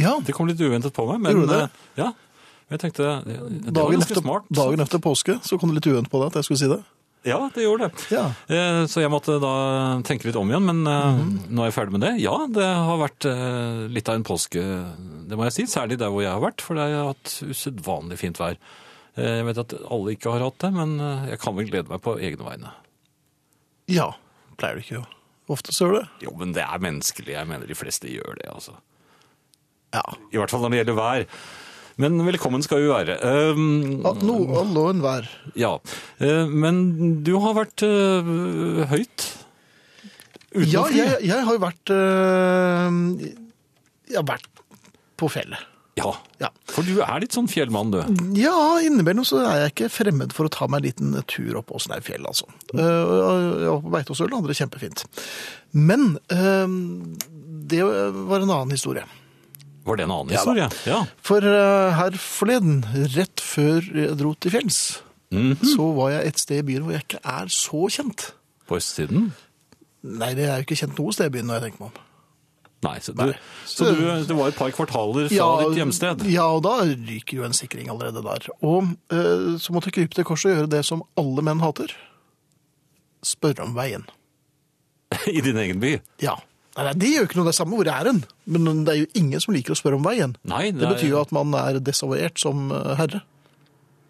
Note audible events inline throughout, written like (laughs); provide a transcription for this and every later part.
Ja, det kom litt uventet på meg, men Gjorde det? eh, ja. Jeg tenkte, det var dagen ganske efter, smart. dagen etter påske så kom det litt uventet på deg at jeg skulle si det. Ja, det gjorde det. Ja. Eh, Så jeg måtte da tenke litt om igjen, men mm -hmm. nå er jeg ferdig med det. Ja, det har vært eh, litt av en påske, det må jeg si, særlig der hvor jeg har vært, for det har hatt usedvanlig fint vær. Eh, Jeg vet at alle ikke har hatt det, men eh, jeg kan vel glede meg på egne vegne. Ja, pleier du ikke å ofte så gjør det? Jo, men det er menneskelig. Jeg mener de fleste gjør det, altså. Ja. I hvert fall når det gjelder vær. Men velkommen skal vi være. Um, Ja, No, alle og enhver. Ja, men du har vært uh, høyt. Uten Ja, jeg, jeg har jo vært uh, Jeg har vært på fjellet. Ja, Ja. for du er litt sånn fjellmann, du. Ja, innimellom så er jeg ikke fremmed for å ta meg en liten tur opp på Snaufjell, altså. Uh, på Beitostølen, og andre kjempefint. Men uh, det var en annen historie. Var det en annen Ja historie? Ja. For uh, her forleden, rett før jeg dro til fjells, Mhm. så var jeg et sted i byen hvor jeg ikke er så kjent. På østsiden? Nei, det er jo ikke kjent noe sted i byen når jeg tenker meg om. Nei, så, du, Nei. så du, det var et par kvartaler fra ditt hjemsted? Ja, og da ryker jo en sikring allerede der. Og uh, så måtte jeg krype til korset og gjøre det som alle menn hater. Spørre om veien. (laughs) I din egen by? Ja. Nei, nei, det gjør ikke noe, det er samme hvor er en. Men det er jo ingen som liker å spørre om veien. Nei, Det betyr jo at man er desavouert som eh, herre.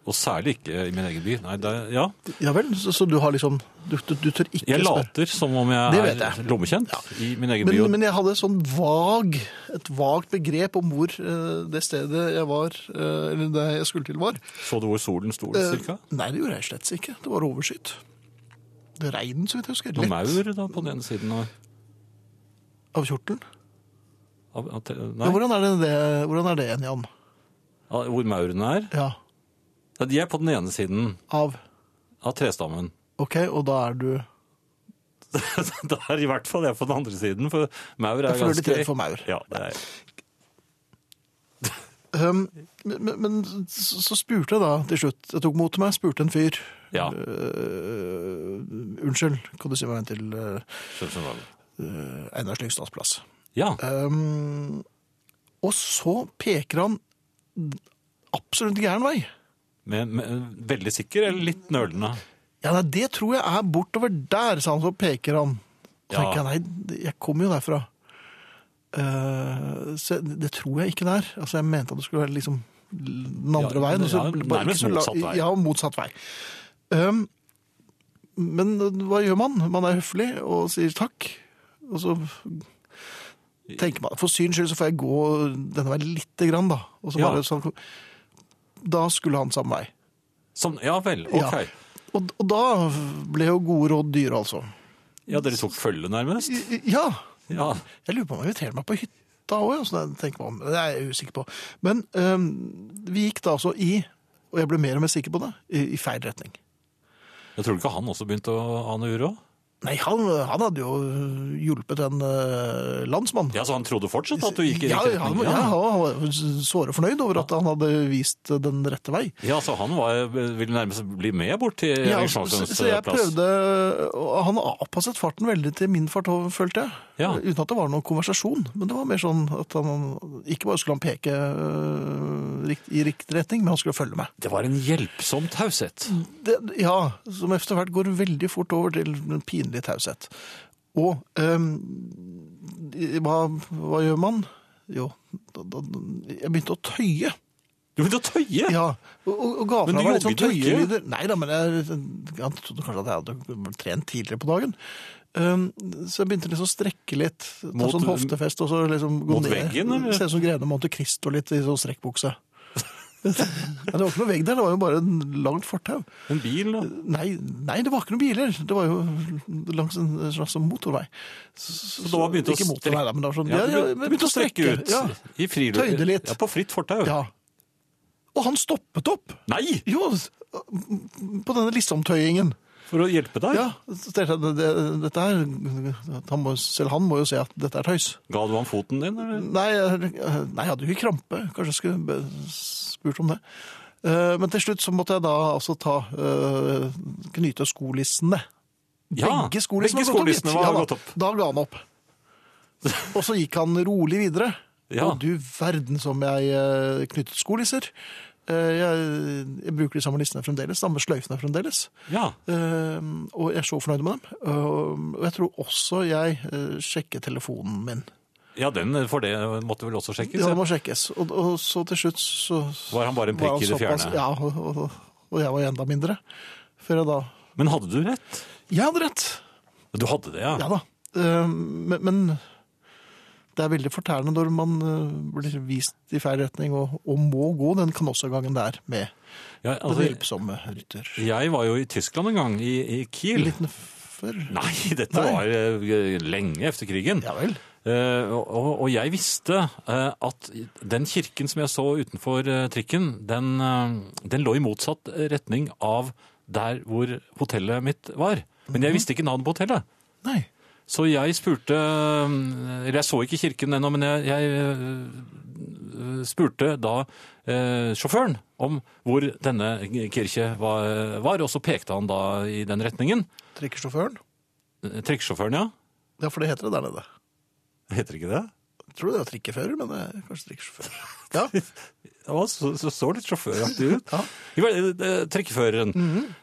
Og særlig ikke i min egen by. Nei, det, ja. Ja vel, så, så du har liksom Du, du, du tør ikke Jeg spørre. later som om jeg, Det er jeg. lommekjent i min egen by. Men, og- men jeg hadde sånn vag, et vagt begrep om hvor uh, det stedet jeg var, uh, eller det jeg skulle til, var. Så du hvor solen sto, uh, cirka? Nei, det gjorde jeg slett ikke. Det var overskyet. Det regnet, så vidt jeg husker. Noe Lett maur da, på den ene siden av, av kjortelen. av, av te- Ja, hvordan, er det, det, hvordan er det en, Jan? av hvor maurene er? Ja, Ja, de er på den ene siden av av trestammen. Ok, og da er du (laughs) da er i hvert fall jeg på den andre siden, for maur er Jeg føler litt ganske... for maur. Ja, det er... Um, (laughs) men, men så, så spurte jeg da til slutt Jeg tok mot til meg, spurte en fyr Ja, øh, Unnskyld, kan du si meg en til øh, skjønner du hva. Øh, Einar Slyngstads plass? Ja, Um, og så peker han absolutt gæren vei. men, men veldig sikker eller litt nølende? Ja, nei, det tror jeg er bortover der, sa han, så peker han. Så Ja. tenker jeg, nei, jeg kommer jo derfra. Uh, så det tror jeg ikke det er. Altså, jeg mente at det skulle være liksom den andre Ja, veien. så ja, nærmest så motsatt vei. Ja, motsatt vei. Um, men hva gjør man? Man er høflig og sier takk. Og så tenker man, for syns skyld så får jeg gå denne veien lite grann da. Og så Ja. bare sånn, da skulle han samme vei. Som, ja vel, Ja. ok. Og, og da ble jo gode råd dyre, altså. Ja, dere tok følge nærmest? Ja, Ja, jeg lurer på om han inviterer meg på hytta òg, jeg om. Det er jeg usikker på. Men um, vi gikk da altså i, og jeg ble mer og mer sikker på det, i, i feil retning. jeg tror ikke han også begynte å ane uro? Nei, han, han hadde jo hjulpet en uh, landsmann. Ja, så han trodde fortsatt at du gikk i ja, riktig ja, retning? ja, han var såre fornøyd over at han hadde vist den rette vei. Ja, så han var, ville nærmest bli med bort til Ja, så, så, arrangementens så jeg plass? prøvde Han avpasset farten veldig til min fart, følte jeg. Ja. Uten at det var noen konversasjon. Men det var mer sånn at han ikke bare skulle han peke øh, i riktig retning, men han skulle følge meg. Det var en hjelpsom taushet. Det, ja, som etter hvert går veldig fort over til en pinlig taushet. Og um, hva, hva gjør man? Jo, da, da, jeg begynte å tøye. Du begynte å tøye! Ja, og, og, ga fra meg litt sånn tøyelyder. Nei da, men jeg, jeg trodde kanskje at jeg hadde trent tidligere på dagen. Um, så jeg begynte liksom å strekke litt, ta Mot- sånn hoftefest og så liksom gå mot ned. veggen, eller? Se ut som Grene Monte Cristo litt i sånn strekkbukse. Men det var ikke noe vegg der, det var jo bare en langt fortau. En bil, da? Nei, nei, det var ikke noen biler. Det var jo langs en slags motorvei. Så, Så da begynte å ikke motorvei, da, men det var sånn, Ja, ja, begynte å strekke ut Ja, i friluft. Tøyde litt. Ja, på fritt fortau. ja. Og han stoppet opp. Nei! Jo, på denne listomtøyingen. For å hjelpe deg? Ja, så tenkte jeg, det, det, dette er, han må, selv han må jo se at dette er tøys. Ga du ham foten din, eller? Nei, jeg- nei, jeg hadde jo ikke krampe. Kanskje jeg skulle be- spurt om det. Eh, Men til slutt så måtte jeg da altså ta eh, knyte skolissene. Ja, begge skolissene begge var gått opp, skolissene gitt. var da. gått opp. Da ga han opp. Og så gikk han rolig videre. Ja. Og du verden som jeg eh, knyttet skolisser. Eh, Jeg, jeg bruker de samme listene fremdeles, samme sløyfene fremdeles. Ja. Eh, og jeg er så fornøyd med dem. Eh, og jeg tror også jeg uh, sjekker telefonen min. ja, den for det måtte vel også sjekkes? Ja, den må sjekkes. Og, og så til slutt så Var han bare en prikk i det fjerne? Ja, og, og, og jeg var enda mindre. Før jeg da Men hadde du rett? Jeg hadde rett! Du hadde det, ja. Ja da. Eh, men, men det er veldig fortærende når man eh, blir vist i feil retning og, og må gå den kanossagangen der med ja den altså, hjelpsomme rytter. jeg var jo i Tyskland en gang, i, i Kiel. 1940 Nei, (laughs) dette Nei. var eh, lenge efter krigen. Ja vel. Eh, og, og- jeg visste at den kirken som jeg så utenfor trikken, den, den lå i motsatt retning av der hvor hotellet mitt var. Men jeg visste ikke navnet på hotellet. Nei. Så jeg spurte Eller jeg så ikke kirken ennå, men jeg, jeg eh, spurte da eh, sjåføren om hvor denne kirke var, var, og så pekte han da i den retningen. Trikkesjåføren? Eh, Trikkesjåføren, ja. Ja, for det heter det der nede. Heter ikke det? Tror det er trikkefører, men det er kanskje trikkesjåfør. (laughs) Ja. Ja, så, så, så litt sjåføraktig ut. (laughs) I vel, eh, Trikkeføreren.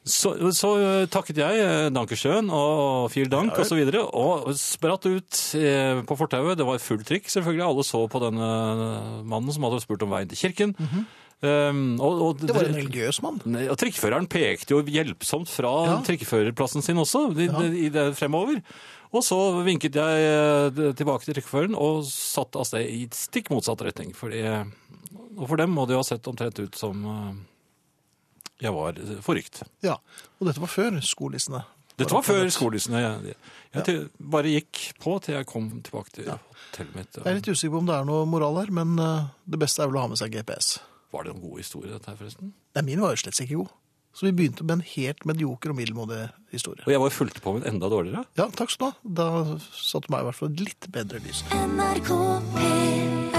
så, så eh, takket jeg eh, Dankersjøen og Fiel Dank Ja, og så videre, og spratt ut eh, på fortauet. Det var full trikk, selvfølgelig. Alle så på denne mannen som hadde spurt om veien til kirken. um, og, og, Det var en religiøs mann. Nei, Og trikkeføreren pekte jo hjelpsomt fra Ja. trikkeførerplassen sin også, i, i det fremover. Og så vinket jeg eh, tilbake til trikkeføreren og satt av sted i stikk motsatt retning. Fordi, og for dem må det jo ha sett omtrent ut som eh, jeg var forrykt. Ja. Og dette var før skolissene. Dette var før skolissene. Jeg, jeg ja. bare gikk på til jeg kom tilbake til hotellet mitt. Jeg er litt usikker på om det er noe moral her, men eh, det beste er vel å ha med seg GPS. Var det en god historie, dette her, forresten? Nei, min var jo slett ikke god. Så vi begynte med en helt medioker og middelmådig historie. Og jeg var fulgte på med en enda dårligere. Ja, takk skal du ha. Da satte meg i hvert fall litt bedre lys. NRK P1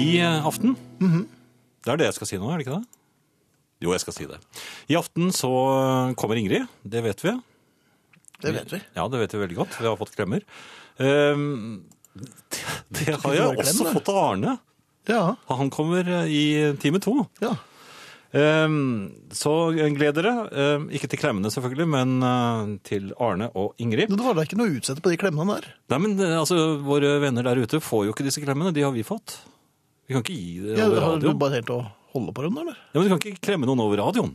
I eh, aften Det er det jeg skal si nå, er det ikke det? Jo, jeg skal si det. I aften så kommer Ingrid. Det vet vi. Det vet vi. Ja, det vet vi veldig godt. Vi har fått klemmer. Um, det, det har jeg også fått av Arne. Ja, Han kommer eh, i time to. ja. Ehm, så gled dere. Ehm, ikke til klemmene, selvfølgelig, men eh, til Arne og Ingrid. Men det var da ikke noe å utsette på de klemmene der. Nei, men eh, altså, Våre venner der ute får jo ikke disse klemmene. De har vi fått. Vi kan ikke gi det Ja, over har du radioen. bare helt å holde på dem, eller? Ja, men Du kan ikke klemme noen over radioen.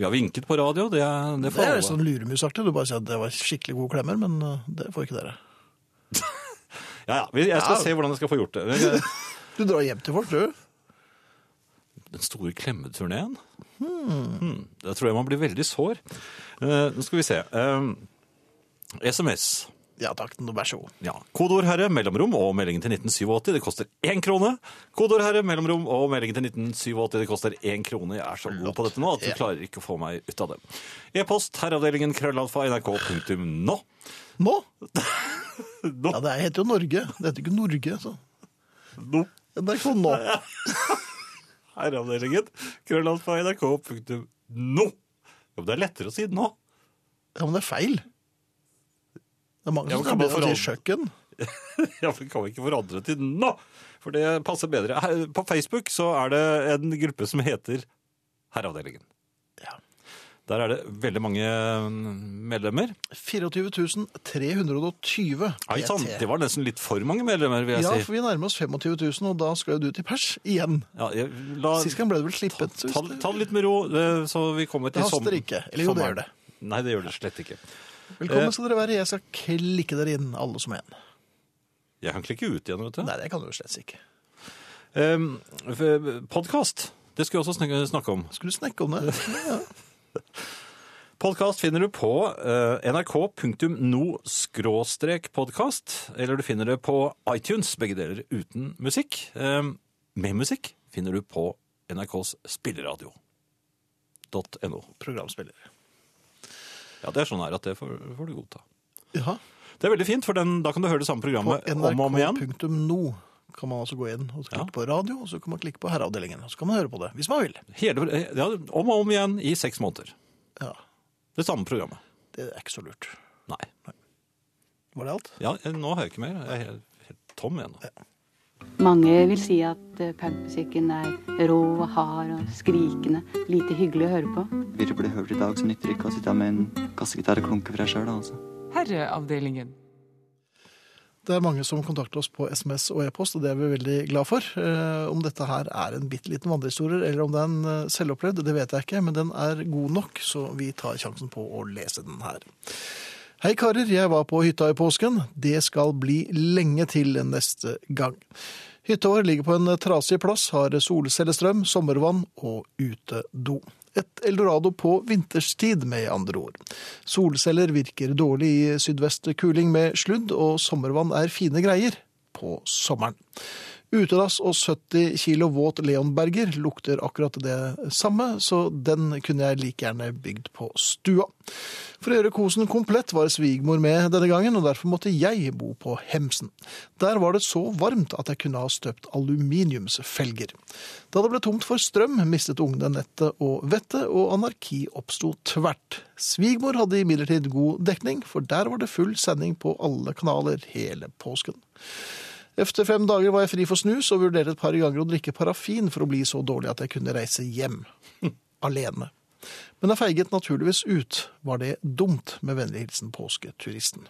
Vi har vinket på radio, det, det Det er sånn luremusaktig. Du bare sier at det var skikkelig gode klemmer, men eh, det får ikke dere. (laughs) Ja, ja, Jeg skal Ja. se hvordan jeg skal få gjort det. (laughs) Du drar hjem til folk, du. Den store klemmeturneen? Hmm. Da tror jeg man blir veldig sår. Uh, nå skal vi se. Uh, SMS. Ja takk, nå vær så god. Ja. Kodeord herre, mellomrom og meldingen til 1987. Det koster én krone. Kodeord herre, mellomrom og meldingen til 1987. Det koster én krone. Jeg er så god på dette nå at du Ja. klarer ikke å få meg ut av det. E-post herreavdelingen krøllalfa nrk.no. Nå? (laughs) Nå. Ja, det heter jo Norge. Det heter ikke Norge, så. Nå. NRK nå. (laughs) Herreavdelingen krøllalfa nrk.no. men det er lettere å si nå. Ja, men det er feil. Det er mange Ja, som kan bli begynne å forandre- si kjøkken. (laughs) Ja, men kan vi ikke forandre til nå? For det passer bedre. Her- På Facebook så er det en gruppe som heter Herreavdelingen. Ja. Der er det veldig mange medlemmer. 24 320 Ai sann, det var nesten litt for mange medlemmer, vil jeg Ja, si. for vi nærmer oss 25 000, og da skal jo du til pers igjen. Ja, jeg, la, Sist gang ble det vel slippet. Ta, ta, ta det litt med ro, eh, så vi kommer til Det haster som- ikke. Eller jo, det gjør det. Nei, det gjør det slett ikke. Velkommen skal dere være. Jeg skal klikke dere inn, alle som en. Jeg kan klikke ut igjen, vet du. Nei, det kan du slett ikke. Podkast. Det skulle jeg også snakke om. Skulle du snakke om det. (laughs) Ja. (laughs) Podkast finner du på eh, nrk.no-podkast, eller du finner det på iTunes, begge deler uten musikk. Eh, med musikk finner du på NRKs spilleradio.no. Programspiller. Ja, det er sånn her at det får, får du godta. Ja. Det er veldig fint, for den, da kan du høre det samme programmet om og om igjen. nrk.no kan man altså gå inn og klikke Ja. på radio, og så kan man klikke på herreavdelingen. Og så kan man høre på det, hvis man vil. Hele, ja, om og om igjen i seks måneder. Ja, Det samme programmet. Det er ikke så lurt. Nei. Var det alt? Ja, eh, nå har jeg ikke mer. Jeg er helt, helt tom igjen. Ja. Mange vil si at eh, punkmusikken er rå og hard og skrikende, lite hyggelig å høre på. Bli hørt i dag, så nytter det ikke å sitte med en kassegitar og klunke for deg sjøl, altså. Herreavdelingen. Det er mange som kontakter oss på SMS og e-post, og det er vi veldig glad for. Eh, om dette her er en bitte liten vandrehistorie, eller om det er en eh, selvopplevd, det vet jeg ikke, men den er god nok, så vi tar sjansen på å lese den her. Hei karer, jeg var på hytta i påsken. Det skal bli lenge til neste gang. Hytta vår ligger på en trasig plass, har solcellestrøm, sommervann og utedo. Et eldorado på vinterstid, med andre ord. Solceller virker dårlig i sydvest kuling med sludd, og sommervann er fine greier på sommeren. Utedass og 70 kilo våt Leonberger lukter akkurat det samme, så den kunne jeg like gjerne bygd på stua. For å gjøre kosen komplett var svigermor med denne gangen, og derfor måtte jeg bo på Hemsen. Der var det så varmt at jeg kunne ha støpt aluminiumsfelger. Da det ble tomt for strøm, mistet ungene nettet og vettet, og anarki oppsto tvert. Svigermor hadde imidlertid god dekning, for der var det full sending på alle kanaler hele påsken. Efter fem dager var jeg fri for snus og vurderte et par ganger å drikke parafin for å bli så dårlig at jeg kunne reise hjem. (laughs) Alene. Men jeg feiget naturligvis ut. Var det dumt? Med vennlig hilsen påsketuristen.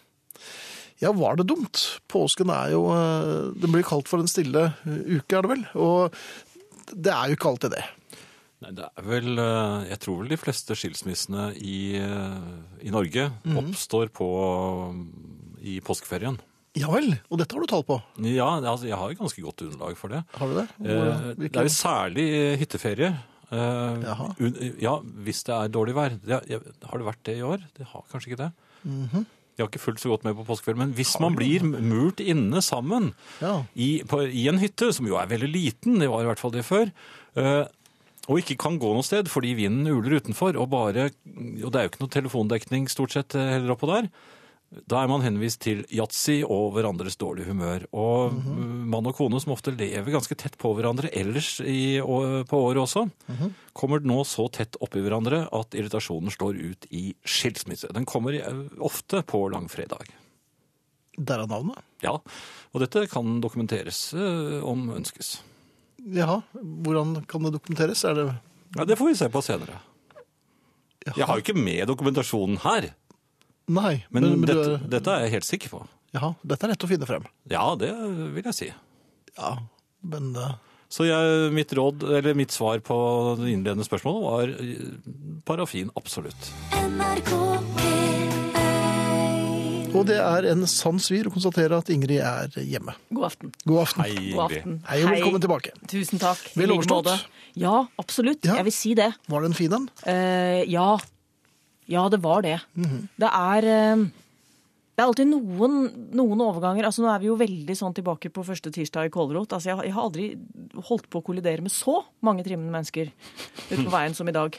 Ja, var det dumt? Påsken er jo eh, Den blir kalt for en stille eh, uke, er det vel? Og det er jo ikke alltid det. Nei, det er vel eh, Jeg tror vel de fleste skilsmissene i, i Norge oppstår på i påskeferien. Ja vel, og dette har du tall på. Ja, altså, jeg har ganske godt underlag for det. Har du det? Eh, Hvor- Det er jo særlig hytteferie. Eh, Jaha. Ja, hvis det er dårlig vær. Det, har det vært det i år? Det har kanskje ikke det. Jeg har ikke fulgt så godt med på påskeferien, men hvis man blir murt inne sammen Ja. i, på, i en hytte, som jo er veldig liten, det var i hvert fall det før, øh, og ikke kan gå noe sted fordi vinden uler utenfor, og bare, og det er jo ikke noe telefondekning stort sett eh, heller oppå der, da er man henvist til yatzy og hverandres dårlige humør. Og mm, mann og kone som ofte lever ganske tett på hverandre ellers i, på året også, kommer nå så tett oppi hverandre at irritasjonen slår ut i skilsmisse. Den kommer eh, ofte på langfredag. Derav navnet. Ja, og dette kan dokumenteres eh, om ønskes. Jaha, hvordan kan det dokumenteres? Er det Ja, Det får vi se på senere. Jaha. Jeg har jo ikke med dokumentasjonen her, Nei, men, men, men du dette, er- dette er jeg helt sikker på. Jaha, dette er lett å finne frem. Ja, det vil jeg si. Ja, men Uh... Så jeg, mitt råd, eller mitt svar på det innledende spørsmålet var eh, parafin, absolutt. NRK Og det er en sann svir å konstatere at Ingrid er hjemme. God aften. God aften. Hei, God Ingrid. aften. Hei og velkommen tilbake. Tusen takk. Vel overstått? Ja, absolutt. Ja. Jeg vil si det. Var det en fin en? Uh, ja. Ja, det var det. Mhm. Det er eh, Det er alltid noen, noen overganger. altså Nå er vi jo veldig sånn tilbake på første tirsdag i Kålrot. Altså, jeg, jeg har aldri holdt på å kollidere med så mange trimmende mennesker ute på veien som i dag.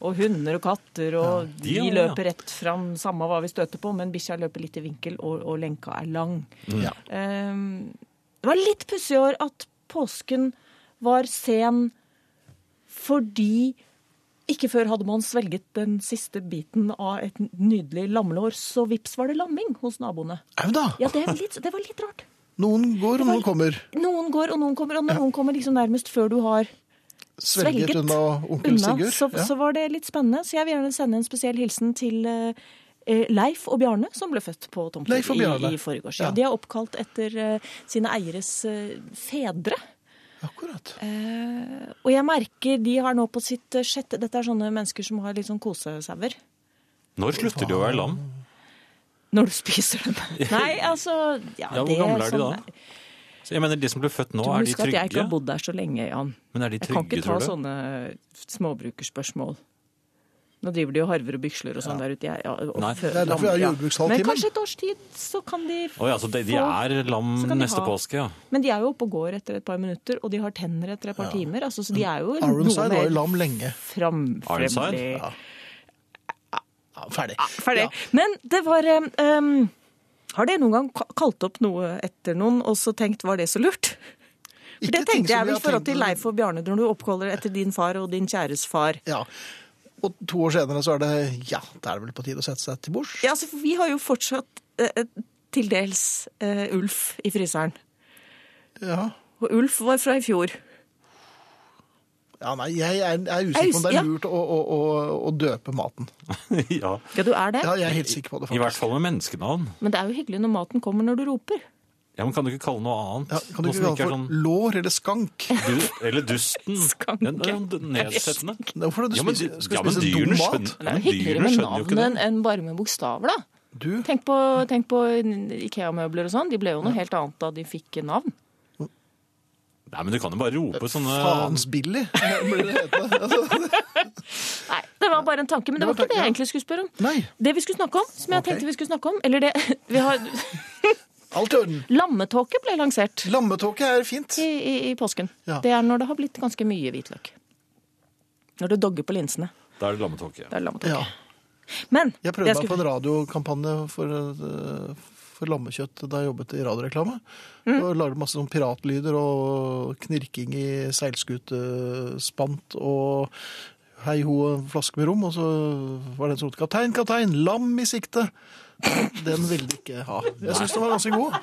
Og hunder og katter, og de løper rett fram, samme hva vi støter på, men bikkja løper litt i vinkel, og, og lenka er lang. Ja. Um, det var litt pussig i år at påsken var sen fordi ikke før hadde man svelget den siste biten av et nydelig lammelår, så vips var det lamming hos naboene. Au da! Ja, det, litt, det var litt rart. Noen går, og noen kommer. Noen går, og noen kommer, og noen kommer liksom nærmest før du har Svelget Svelget unna onkel. Sigurd. Så, Ja. så var det litt spennende. Så jeg vil gjerne sende en spesiell hilsen til eh, Leif og Bjarne, som ble født på Bjarne. i, i forgårs. Ja. Ja. De er oppkalt etter uh, sine eieres uh, fedre. Akkurat. Eh, og jeg merker de har nå på sitt eh, sjette Dette er sånne mennesker som har litt sånn kosesauer. Når slutter de å være lam? Når du spiser dem. (laughs) Nei, altså Ja, hvor gamle er de da? Så jeg mener, De som ble født nå, Du må er de huske at jeg ikke har bodd der så lenge, Jan. Men er de trygge, tror du? Jeg kan ikke ta du? sånne småbrukerspørsmål. Nå driver de og harver og byksler og sånn der ute. Ja, Nei. Det er derfor vi har lam- ja. Men kanskje et års tid, så kan de Å ja, så de, de er lam de neste ha- påske, ja. Men de er jo oppe og går etter et par minutter, og de har tenner etter et par timer. Altså, så de er jo noe Ironside var jo lam lenge. Ironside? framfremmelig. Ja. Ja, ferdig. Ferdig. Men det var um, Har dere noen gang kalt opp noe etter noen og så tenkt var det så lurt? For det tenkte jeg vel i forhold til Leif og Bjarne når du oppkaller etter din far og din kjæres far. Ja. Og to år senere så er det ja, da er det vel på tide å sette seg til bords. Ja, altså, for vi har jo fortsatt eh, til dels eh, Ulf i fryseren. Ja. Og Ulf var fra i fjor. Ja, nei, jeg er, er usikker på om det Ja. er lurt å, å, å, å døpe maten. (laughs) ja. Ja, du er det? Ja, jeg er helt sikker på det, faktisk. I hvert fall med menneskenavn. Men det er jo hyggelig når maten kommer når du roper. Ja, men Kan du ikke kalle noe annet? Ja, kan du ikke kalle det sånn for lår eller skank? (laughs) du, Eller dusten. Skanke. Ja, det er jo nedsettende. Hvorfor er det du Ja, men, spiser, skal ja, men spise dum mat? skjønner, Men det er men jo hyggeligere dyrene med skjønner jo ikke navn enn det. enn bare med bokstaver, da. Du, Tenk på, tenk på Ikea-møbler og sånn. De ble jo noe helt annet da de fikk navn. Nei, men du kan jo bare rope sånne faens billig, (laughs) blir det hetende. Altså, (laughs) Nei, det var bare en tanke. Men det Det var var ikke det jeg egentlig skulle spørre om. Nei, Det vi skulle snakke om, som jeg okay. tenkte vi skulle snakke om, eller det vi har, alt i orden. Lammetåke ble lansert Lammetåke er fint. i, i, i påsken. Ja. Det er når det har blitt ganske mye hvitløk. Når det dogger på linsene. Da er det lammetåke. Det er lammetåke. Ja. Men Jeg prøvde meg skulle- på en radiokampanje for, eh, for lammekjøtt da jeg jobbet i radioreklame. Mm. Og lagde masse sånn piratlyder og knirking i seilskutespant og hei ho, en flaske med rom. Og så var det en som ropte 'kaptein, kaptein, lam i sikte'. Den ville de ikke ha. Jeg syns den var ganske god.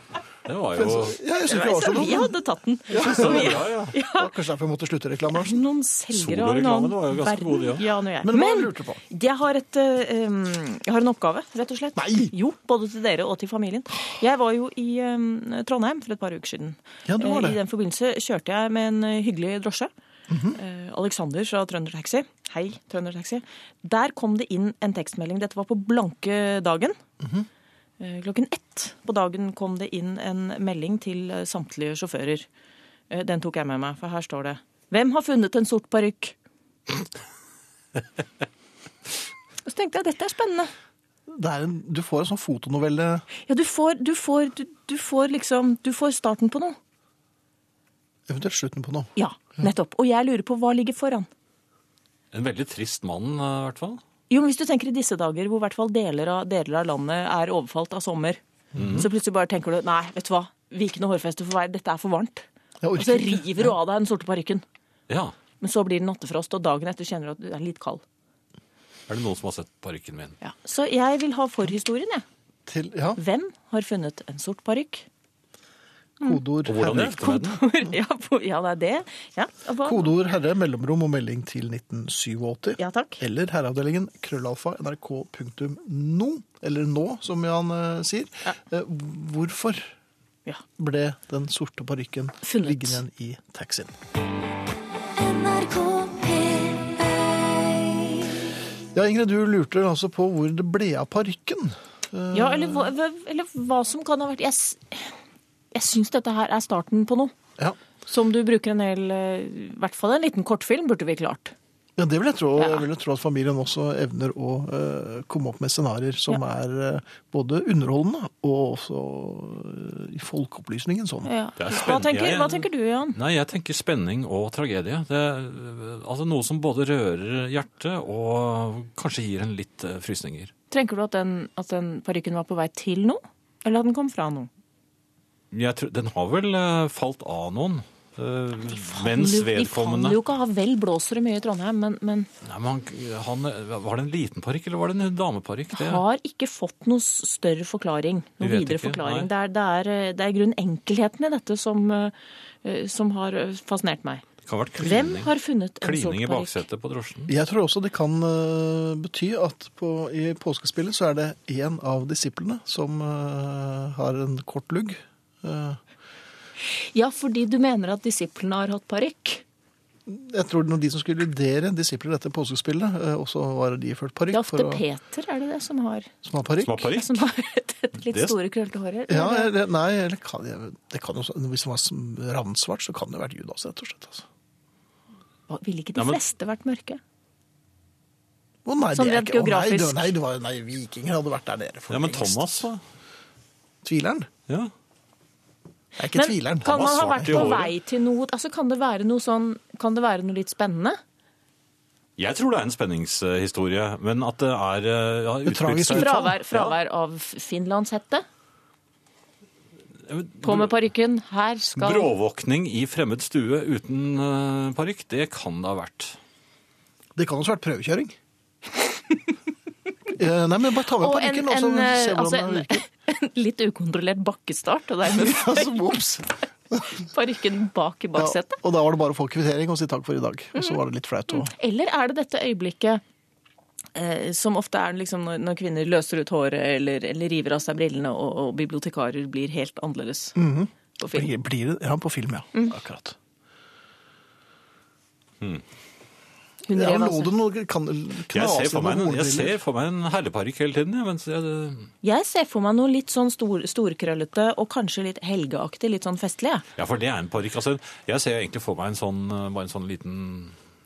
Det var jo Ja, jeg synes ikke det var så vi hadde tatt den. så bra, ja. Ja, Kanskje derfor jeg måtte slutte reklamebransjen. Noen selgere av en Soloreklamene annen var jo ganske. Ja, nå er jeg. Men lurte på? Jeg har, et, um, jeg har en oppgave, rett og slett. Nei! Jo, både til dere og til familien. Jeg var jo i um, Trondheim for et par uker siden. Ja, du var Eh, det. I den forbindelse kjørte jeg med en eh, hyggelig drosje. Eh, Alexander fra Trønder Taxi. Hei, Trønder Taxi. Der kom det inn en tekstmelding. Dette var på blanke dagen. Mm -hmm. Klokken ett på dagen kom det inn en melding til eh, samtlige sjåfører. Den tok jeg med meg, for her står det Hvem har funnet en sort parykk? Og så tenkte jeg dette er spennende. Er en, du får en sånn fotonovelle Ja, du får, du får, du, du får liksom Du får starten på noe. Eventuelt slutten på noe. Ja, nettopp. Og jeg lurer på hva ligger foran. En veldig trist mann, eh, i hvert fall. Jo, men Hvis du tenker i disse dager hvor i hvert fall deler av, deler av landet er overfalt av sommer, så plutselig bare tenker du nei, vet du hva, vikende hårfeste for vei, dette er for varmt. Og så river du av deg den sorte parykken. Ja. Men så blir det nattefrost, og dagen etter kjenner du at du er litt kald. Er det noen som har sett parykken min? Ja. Så jeg vil ha forhistorien, jeg. Til, ja, Hvem har funnet en sort parykk? Kodeord Og hvordan herre. gikk det med den? (laughs) ja, på- ja, det er det. Ja, og hva- Kodeord herre, mellomrom og melding til 1987. ja takk. Eller herreavdelingen krøllalfa nrk.no, eller nå, som Jan eh, sier. Eh, hvorfor Ja. ble den sorte parykken Funnet. liggende igjen i taxien? NRK P1 Ja, Ingrid, du lurte altså på hvor det ble av parykken. Ja, eller, hva- hva- eller hva som kan ha vært Jeg, s- jeg syns dette her er starten på noe. Ja. Som du bruker en hel eh, I hvert fall en liten kortfilm burde vi klart. Ja, det vil jeg tro. Ja. Jeg vil tro at familien også evner å eh, komme opp med scenarier som Ja. er eh, både underholdende og også i folkeopplysningen sånn. Ja. Hva, tenker, hva tenker du, Jan? Nei, jeg tenker spenning og tragedie. Det er altså noe som både rører hjertet og kanskje gir en litt frysninger. Tenker du at den, at den parykken var på vei til noe? Eller at den kom fra noe? Jeg tror, den har vel eh, falt av noen. eh, mens De faller kan jo ikke ha vel blåser det mye i Trondheim, men, men Nei, men han, han, Var det en liten parykk, eller var det en dameparykk? Det- har ikke fått noe s- større forklaring. Noe vet videre ikke, forklaring. nei. Det er, det, er, eh, det er i grunnen enkelheten i dette som, eh, eh, som har eh, fascinert meg. Det kan ha vært Hvem klining, har funnet en sort klining i parykk? baksetet på drosjen. Jeg tror også det kan eh, bety at på, i påskespillet så er det en av disiplene som eh, har en kort lugg. Ja, fordi du mener at disiplene har hatt parykk. Jeg tror når de som skulle lydere disipler dette påskespillet, eh, også var de ført Det parykk. er ofte for å- Peter, er det det, som har, Som har parykk. Som har parykk? som har (laughs) litt Det- store, krøllete hår? Ja, eller, nei, eller kan jeg, det kan jo, hvis det var ravnsvart, så kan det jo vært Judas, rett og slett. Altså. Hva, Ville ikke de Ja, men- fleste vært mørke? Å nei, Sånn det er rent geografisk. å, nei, det, nei, det var, nei, vikinger hadde vært der nede. for Ja, men lengst. Thomas, da? Tvileren? Ja. Jeg er ikke Men tvileren. kan man ha vært på vei til noe altså, Kan det være noe sånn Kan det være noe litt spennende? Jeg tror det er en spenningshistorie, men at det er eh, ja, seg- Fravær, fravær av finlandshette? På med parykken. Her skal Bråvåkning i fremmed stue uten uh, parykk, det kan det ha vært. Det kan også ha vært prøvekjøring. (laughs) Eh, nei, men bare ta med parykken, og så ser vi se altså hvordan det virker. En litt ukontrollert bakkestart, og dermed (laughs) parykken (laughs) bak i Ja, baksetet. og da var det bare å få kvittering og si takk for i dag. Og så var det litt flaut å Eller er det dette øyeblikket eh, som ofte er liksom når, når kvinner løser ut håret eller, eller river av seg brillene, og, og bibliotekarer blir helt annerledes på film? blir, blir det, Ja, på film, ja. Mm. Akkurat. Hun Ja, rev lå det noe kan, Jeg ser for meg jeg ser for meg en herreparykk hele tiden. Ja, mens jeg, Jeg ser for meg noe litt sånn stor, storkrøllete og kanskje litt helgeaktig, litt sånn festlig. Ja, ja, for det er en parykk. Altså, jeg ser egentlig for meg en sånn, eh, bare en sånn liten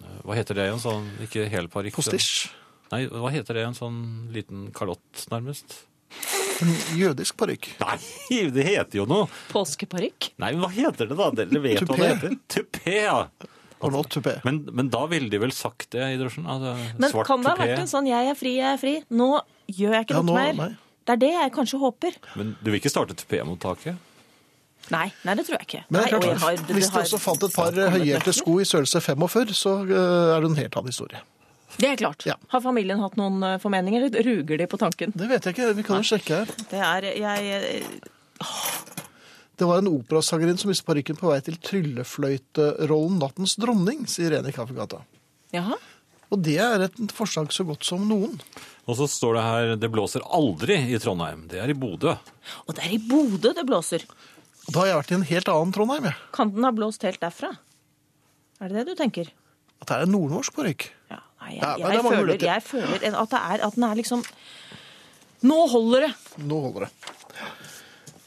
eh, Hva heter det igjen? Sånn, ikke hel parykk. Postisj. Nei, hva heter det? En sånn liten kalott, nærmest? En jødisk parykk. Nei, det heter jo noe! Påskeparykk. Nei, men hva heter det da? Dere vet hva det heter? Tupé, ja. Og nå tupé. Men, men da ville de vel sagt det i drosjen? Altså, Men svart kan det ha vært en sånn 'jeg er fri, jeg er fri', nå gjør jeg ikke Ja, noe nå- mer? nei. Det er det jeg kanskje håper. Men du vil ikke starte tupémottaket? Nei, nei, det tror jeg ikke. Men det er Nei, klart, jeg har- det hvis du har- også fant et par høyhælte sko i størrelse 45, så eh, er det en helt annen historie. Det er klart. Ja. Har familien hatt noen eh, formeninger, ruger de på tanken? Det vet jeg ikke, vi kan jo sjekke her. Det er jeg Det var en operasangerinne som mistet parykken på vei til tryllefløyterollen Nattens dronning, sier en i Kaffegata. Jaha. Og det er et forslag så godt som noen. Og så står det her 'Det blåser aldri i Trondheim'. Det er i Bodø. Og det er i Bodø det blåser. Da har jeg vært i en helt annen Trondheim, jeg. Kan den ha blåst helt derfra? Er det det du tenker? At det er en nordnorsk parykk. Ja, nei, jeg, jeg, det mange føler, jeg føler at, det er, at den er liksom Nå holder det! Nå holder det.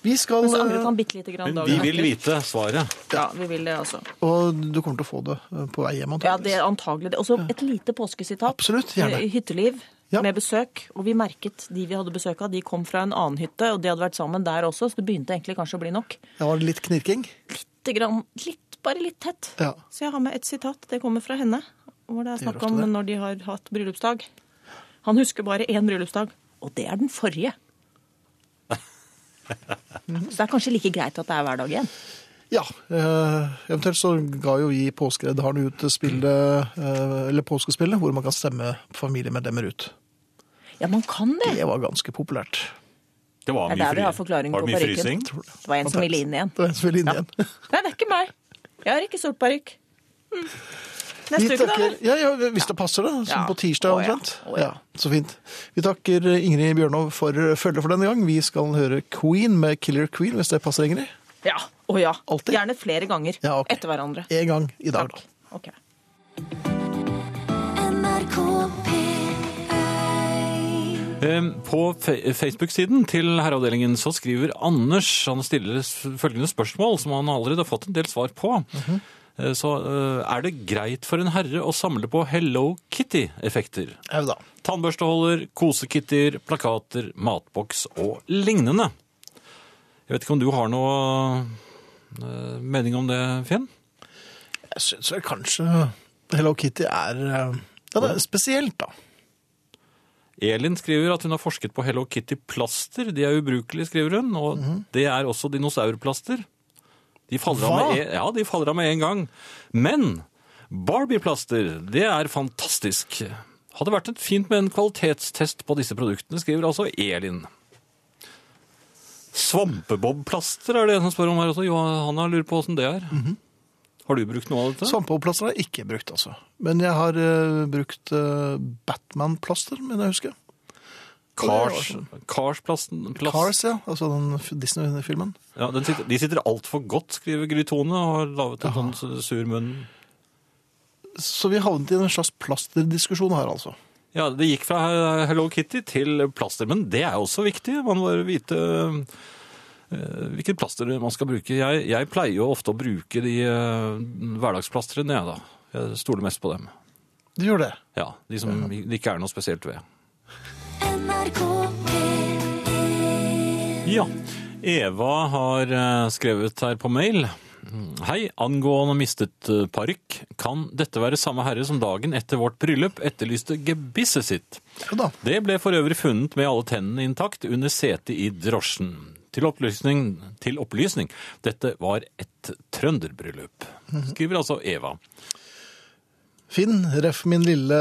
Vi skal Men så angret han bitte lite grann Men vi vil vite svaret. Ja, vi vil det, altså. Og du kommer til å få det eh, på vei hjem. Ja, det er antagelig det. Og så et lite påskesitat. Absolutt, gjerne. Eh, Hytteliv Ja. med besøk. Og vi merket de vi hadde besøk av, de kom fra en annen hytte, og de hadde vært sammen der også, så det begynte egentlig kanskje å bli nok. Det var litt knirking. Litt, grann, litt bare litt tett. Ja. Så jeg har med et sitat. Det kommer fra henne. Hvor det er snakk om det. når de har hatt bryllupsdag. Han husker bare én bryllupsdag, og det er den forrige. (laughs) Så det er kanskje like greit at det er hver dag igjen. Ja, eh, eventuelt så ga jo vi Påskereddaren ut spillet, eh, eller påskespillet, hvor man kan stemme familiemedlemmer ut. Ja, man kan det. Det var ganske populært. Det var Det er mye, der vi har fri... forklaringen var på det mye frysing. Det var en som ville inn igjen. Det var en som ville inn igjen. Nei, det er ikke meg. Jeg har ikke sort parykk. Hm. Vi Neste uke, da? ja, ja, hvis det passer, da. Som Ja. på tirsdag omtrent. Å, ja. ja, så fint. Vi takker Ingrid Bjørnov for følget for denne gang. Vi skal høre Queen med Killer Queen, hvis det passer, Ingrid. Ja. Å ja. Altid. Gjerne flere ganger Ja, okay. etter hverandre. En gang i dag, Takk. da. Ok. NRK P1 Eh, På Facebook-siden til herreavdelingen så skriver Anders Han stiller følgende spørsmål, som han allerede har fått en del svar på. Eh, Så eh, er det greit for en herre å samle på Hello Kitty-effekter? Au da. Tannbørsteholder, kosekitter, plakater, matboks og lignende. Jeg vet ikke om du har noe eh, mening om det, Finn? Jeg syns vel kanskje Hello Kitty er eh, Ja, det er spesielt, da. Elin skriver at hun har forsket på Hello Kitty-plaster. De er ubrukelige, skriver hun. Og det er også dinosaurplaster. De faller, av med en, ja, de faller av med en gang. Men Barbie-plaster, det er fantastisk. Hadde vært et fint med en kvalitetstest på disse produktene, skriver altså Elin. Svampebob-plaster er det en som spør om her også. Johanna lurer på åssen det er. Har du brukt noe av dette? Svampeoppplaster har jeg ikke brukt, altså. Men jeg har uh, brukt uh, Batman-plaster, mener jeg husker. Cars, Cars-plassen. Cars, ja. Altså den Disney-filmen. Ja, den sitter, de sitter altfor godt, skriver Grytone, og har laget en sånn sur munn. Så vi havnet i en slags plasterdiskusjon her, altså. Ja, det gikk fra Hello Kitty til plaster, men det er også viktig. Man må vite eh, hvilket plaster man skal bruke. Jeg, jeg pleier jo ofte å bruke de eh, hverdagsplastrene, jeg da. Jeg stoler mest på dem. Du gjør det. Ja, de som det ikke er noe spesielt ved. NRK P1 Ja, Eva har eh, skrevet her på mail. Hei, angående mistet eh, parykk. Kan dette være samme herre som dagen etter vårt bryllup etterlyste gebisset sitt? Ja da. Det ble for øvrig funnet med alle tennene intakt under setet i drosjen. Til opplysning, til opplysning, dette var et trønderbryllup. Skriver altså Eva. Finn, ref min lille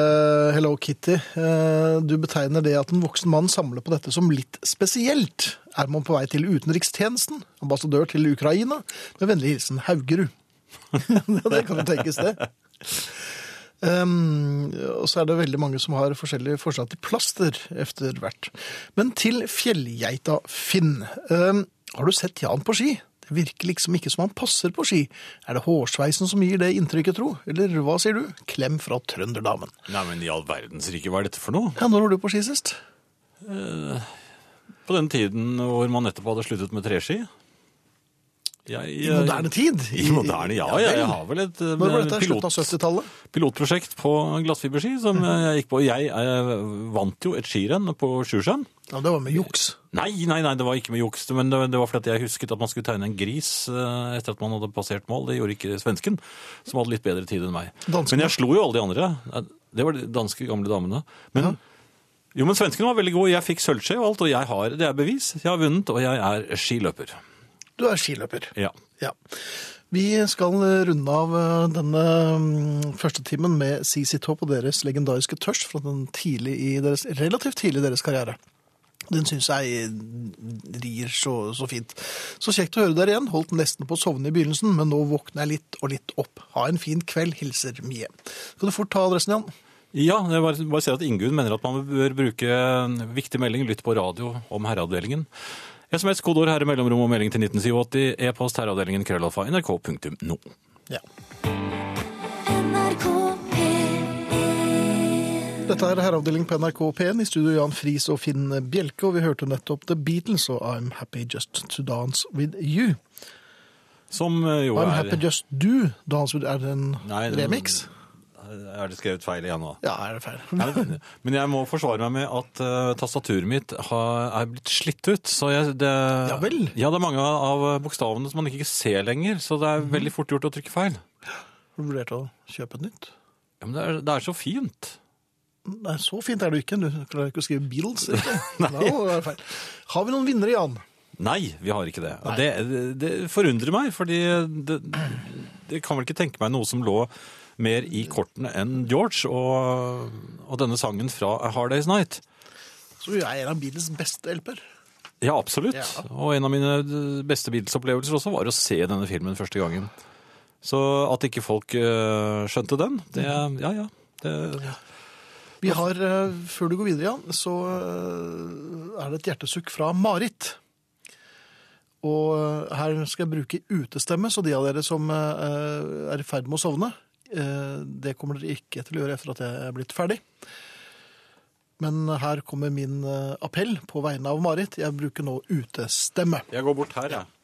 Hello Kitty. Eh, Du betegner det at en voksen mann samler på dette som litt spesielt. Er man på vei til utenrikstjenesten, ambassadør til Ukraina? Med vennlig hilsen Haugerud. (laughs) Det kan jo tenkes, det. Um, og så er det veldig mange som har forskjellige forslag til plaster etter hvert. Men til fjellgeita Finn. Um, har du sett Jan på ski? Det virker liksom ikke som han passer på ski. Er det hårsveisen som gir det inntrykket, tro? Eller hva sier du? Klem fra trønderdamen. Nei, men i all verdens rike, hva er dette for noe? Ja, når var du på ski sist? På den tiden hvor man nettopp hadde sluttet med treski. Jeg, I moderne tid? I moderne, ja. ja, jeg har vel et eh, Når ble dette? pilot, Slutten av 70-tallet? pilotprosjekt på glassfiberski som jeg gikk på. Jeg jeg vant jo et skirenn på Sjusjøen. Ja, det var med juks. Nei, nei, nei, det var ikke med juks, men det, det var fordi jeg husket at man skulle tegne en gris eh, etter at man hadde passert mål. Det gjorde ikke svensken, som hadde litt bedre tid enn meg. Danskene? Men jeg slo jo alle de andre. Det var de danske gamle damene. Men, Jo, men svensken var veldig god. Jeg fikk sølvskje og alt, og jeg har, det er bevis. Jeg har vunnet, og jeg er skiløper. Du er skiløper. Ja. Ja. Vi skal runde av eh, denne mm, første timen med CC Top og deres legendariske tørst fra den tidlig i deres, relativt tidlig i deres karriere. Den syns jeg rir så, så fint. Så kjekt å høre dere igjen. Holdt nesten på å sovne i begynnelsen, men nå våkner jeg litt og litt opp. Ha en fin kveld, hilser Mie. Skal du fort ta adressen, Jan? Ja, jeg bare, bare ser at Ingunn mener at man bør bruke viktig melding, lytt på radio om herreavdelingen. SMS, kodeord herre mellomrom og melding til 1987, e-post herreavdelingen krøllalfa nrk.no. Ja. Dette er herreavdeling på NRK P1. I studio Jan Friis og Finn Bjelke, og vi hørte nettopp The Beatles og I'm Happy Just To Dance With You. Som jo jo I'm er Happy Just Do Dance With Er det en Nei, den- remix? Er det skrevet feil igjen nå? Ja, er det feil? Nei, men- Men jeg må forsvare meg med at uh, tastaturet mitt har, er blitt slitt ut. Så jeg, det, Ja vel? Ja, det er mange av bokstavene som man ikke ser lenger, så det er veldig fort gjort å trykke feil. Har du vurdert å kjøpe et nytt? Ja, men det er, det er så fint. Nei, så fint er det ikke. Du klarer ikke å skrive Beatles, (laughs) ikke? Nei. Har vi noen vinnere, Jan? Nei, vi har ikke det. Det, det, forundrer meg, fordi det, det kan vel ikke tenke meg noe som lå mer i kortene enn George og, og denne sangen fra A Hard Day's Night. Så du er en av Beatles beste LP-er. Ja, absolutt. Ja. Og en av mine beste Beatles-opplevelser også var å se denne filmen første gangen. Så at ikke folk eh, skjønte den, det Ja, ja. Det, Vi har, eh, før du går videre, Jan, så eh, er det et hjertesukk fra Marit. Og eh, her skal jeg bruke utestemme, så de av dere som er i ferd med å sovne, det kommer dere ikke til å gjøre etter at jeg er blitt ferdig. Men her kommer min appell på vegne av Marit. Jeg bruker nå utestemme. jeg går bort her, jeg.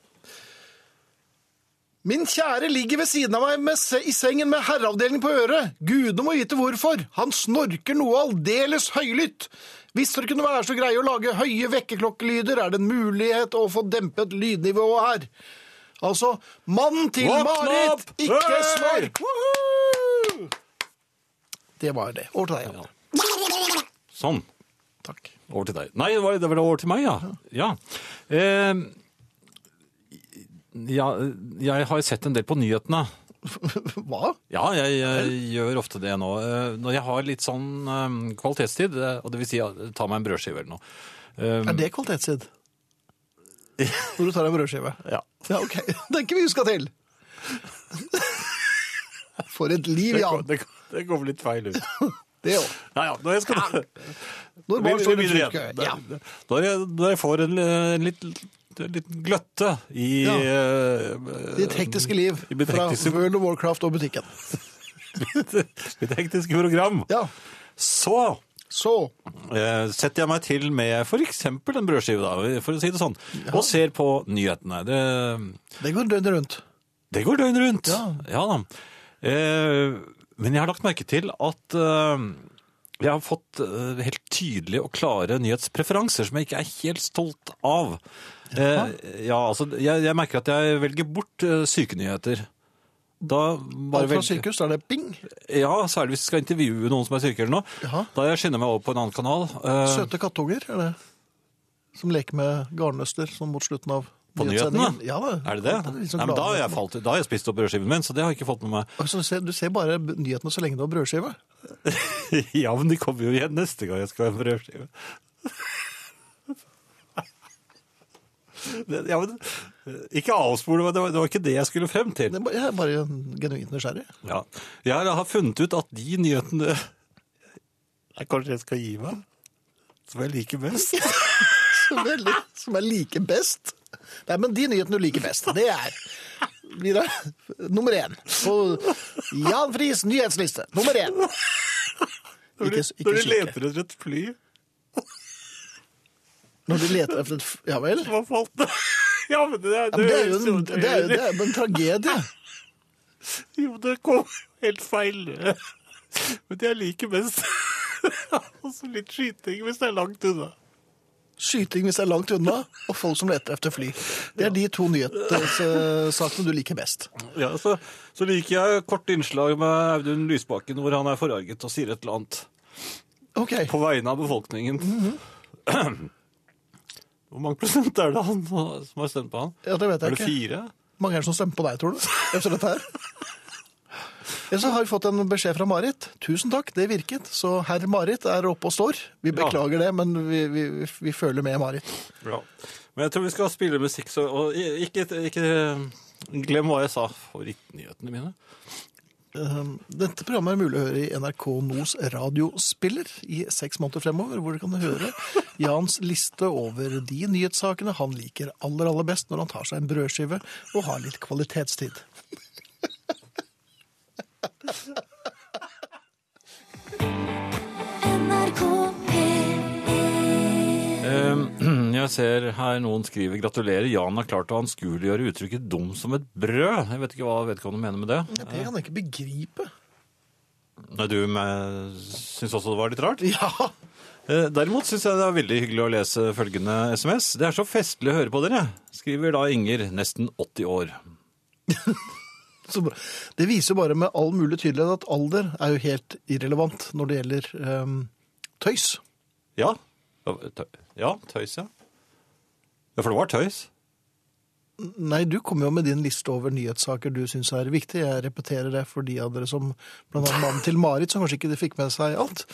Min kjære ligger ved siden av meg med i sengen med herreavdeling på øret. Gudene må vite hvorfor. Han snorker noe aldeles høylytt. Hvis dere kunne være så greie å lage høye vekkerklokkelyder, er det en mulighet å få dempet lydnivået her. Altså, mann til Marit, ikke snork! Det var det. Over til deg, Jan. Sånn. Takk. Over til deg. Nei, det var, det var over til meg, ja. Ja. Eh, ja. Jeg har sett en del på nyhetene. (laughs) Hva? Ja, jeg, jeg gjør ofte det nå. Eh, Når jeg har litt sånn eh, kvalitetstid, eh, og det vil si ja, ta meg en brødskive eller noe. Er det kvalitetstid? Når du tar en brødskive? (laughs) Ja. Ja, ok. (laughs) Den er ikke vi huska til. For et liv, Det, Jan. det, det går vel litt feil ut. Det òg. Ja, ja, når jeg skal... Når Vi, barn vi står i Ja. Når jeg, får en, en litt, liten gløtte i Ja. eh, Ditt hektiske liv I hektiske... fra World of Warcraft og butikken. (laughs) mitt hektiske program, Ja, så så. eh, setter jeg meg til med eksempel en brødskive, da, for å si det sånn, og ser på nyhetene. Det, Det går døgnet rundt. det går døgnet rundt. Ja. da. Eh, men jeg har lagt merke til at eh, jeg har fått eh, helt tydelige og klare nyhetspreferanser som jeg ikke er helt stolt av. Eh, ja, altså, jeg, jeg merker at jeg velger bort eh, sykenyheter. Da Alt fra sykehus, da er det bing? Ja, særlig hvis jeg skal intervjue noen som er syke eller noe. Jaha. Da jeg skynder meg over på en annen kanal. eh, Søte kattunger, er det? Som leker med garnnøster sånn mot slutten av På nyhetene? Ja, det. Er det det? er sånn Nei, men da, har jeg falt, da har jeg spist opp brødskiven min, så det har jeg ikke fått med meg. Altså, du, ser, du ser bare nyhetene så lenge du har brødskive. (laughs) ja, men de kommer jo igjen neste gang jeg skal ha en brødskive. (laughs) Ja, men, ikke avspole, men det var, det var ikke det jeg skulle frem til. Det er bare- Jeg er bare genuint nysgjerrig. Ja. Jeg har funnet ut at de nyhetene jeg Kanskje jeg skal gi meg? Som jeg liker best? (laughs) Som li- som er like best. Nei, men de nyhetene du liker best, det er Videre. Nummer én på Jan Friis nyhetsliste. Nummer én. Når du, Ikke, når du leter etter et fly Når du leter etter et fly Ja vel? Hva falt det? (laughs) Ja, men det er, Ja, men det er jo en, det er, det er en tragedie. (laughs) Jo, det kom helt feil. (laughs) Men jeg liker best også litt skyting hvis det er langt unna. Skyting hvis det er langt unna, og folk som leter efter fly. Det er de to nyhetssakene du liker best. Ja, så, så liker jeg kort innslag med Audun Lysbakken hvor han er forarget og sier et eller annet Okay. på vegne av befolkningen. (clears throat) Hvor mange prosent er det han som har stemt på han? Ja, det vet Er det ikke. fire? mange er det som stemmer på deg, tror du? Efter dette her? Ja, så har vi fått en beskjed fra Marit. Tusen takk, det virket. Så herr Marit er oppe og står. Vi beklager det, men vi, vi, vi føler med Marit. Ja. Men jeg tror vi skal spille musikk, så og ikke, ikke glem hva jeg sa. Favorittnyhetene mine. Um, Dette programmet er mulig å høre i NRK Nos radiospiller i seks måneder fremover, hvor du kan høre (laughs) Jans liste over de nyhetssakene han liker aller, aller best når han tar seg en brødskive og har litt kvalitetstid. NRK P1 Eh, (clears throat) Jeg ser her noen skriver 'Gratulerer, Jan har klart å anskueliggjøre uttrykket 'dum som et brød'. Jeg vet ikke hva vedkommende mener med det. Det kan jeg ikke begripe. Nei, du med- syns også det var litt rart? (laughs) Ja, Eh, Derimot syns jeg det er veldig hyggelig å lese følgende SMS. Det er så festlig å høre på dere, skriver da Inger, nesten 80 år. (laughs) Det viser bare med all mulig tydelighet at alder er jo helt irrelevant når det gjelder um, tøys. Ja. Ja, tøys, ja. Ja, for det var tøys. Nei, du kom jo med din liste over nyhetssaker du syns er viktig. Jeg repeterer det for de av dere som, blant annet mannen til Marit, som kanskje ikke fikk med seg alt.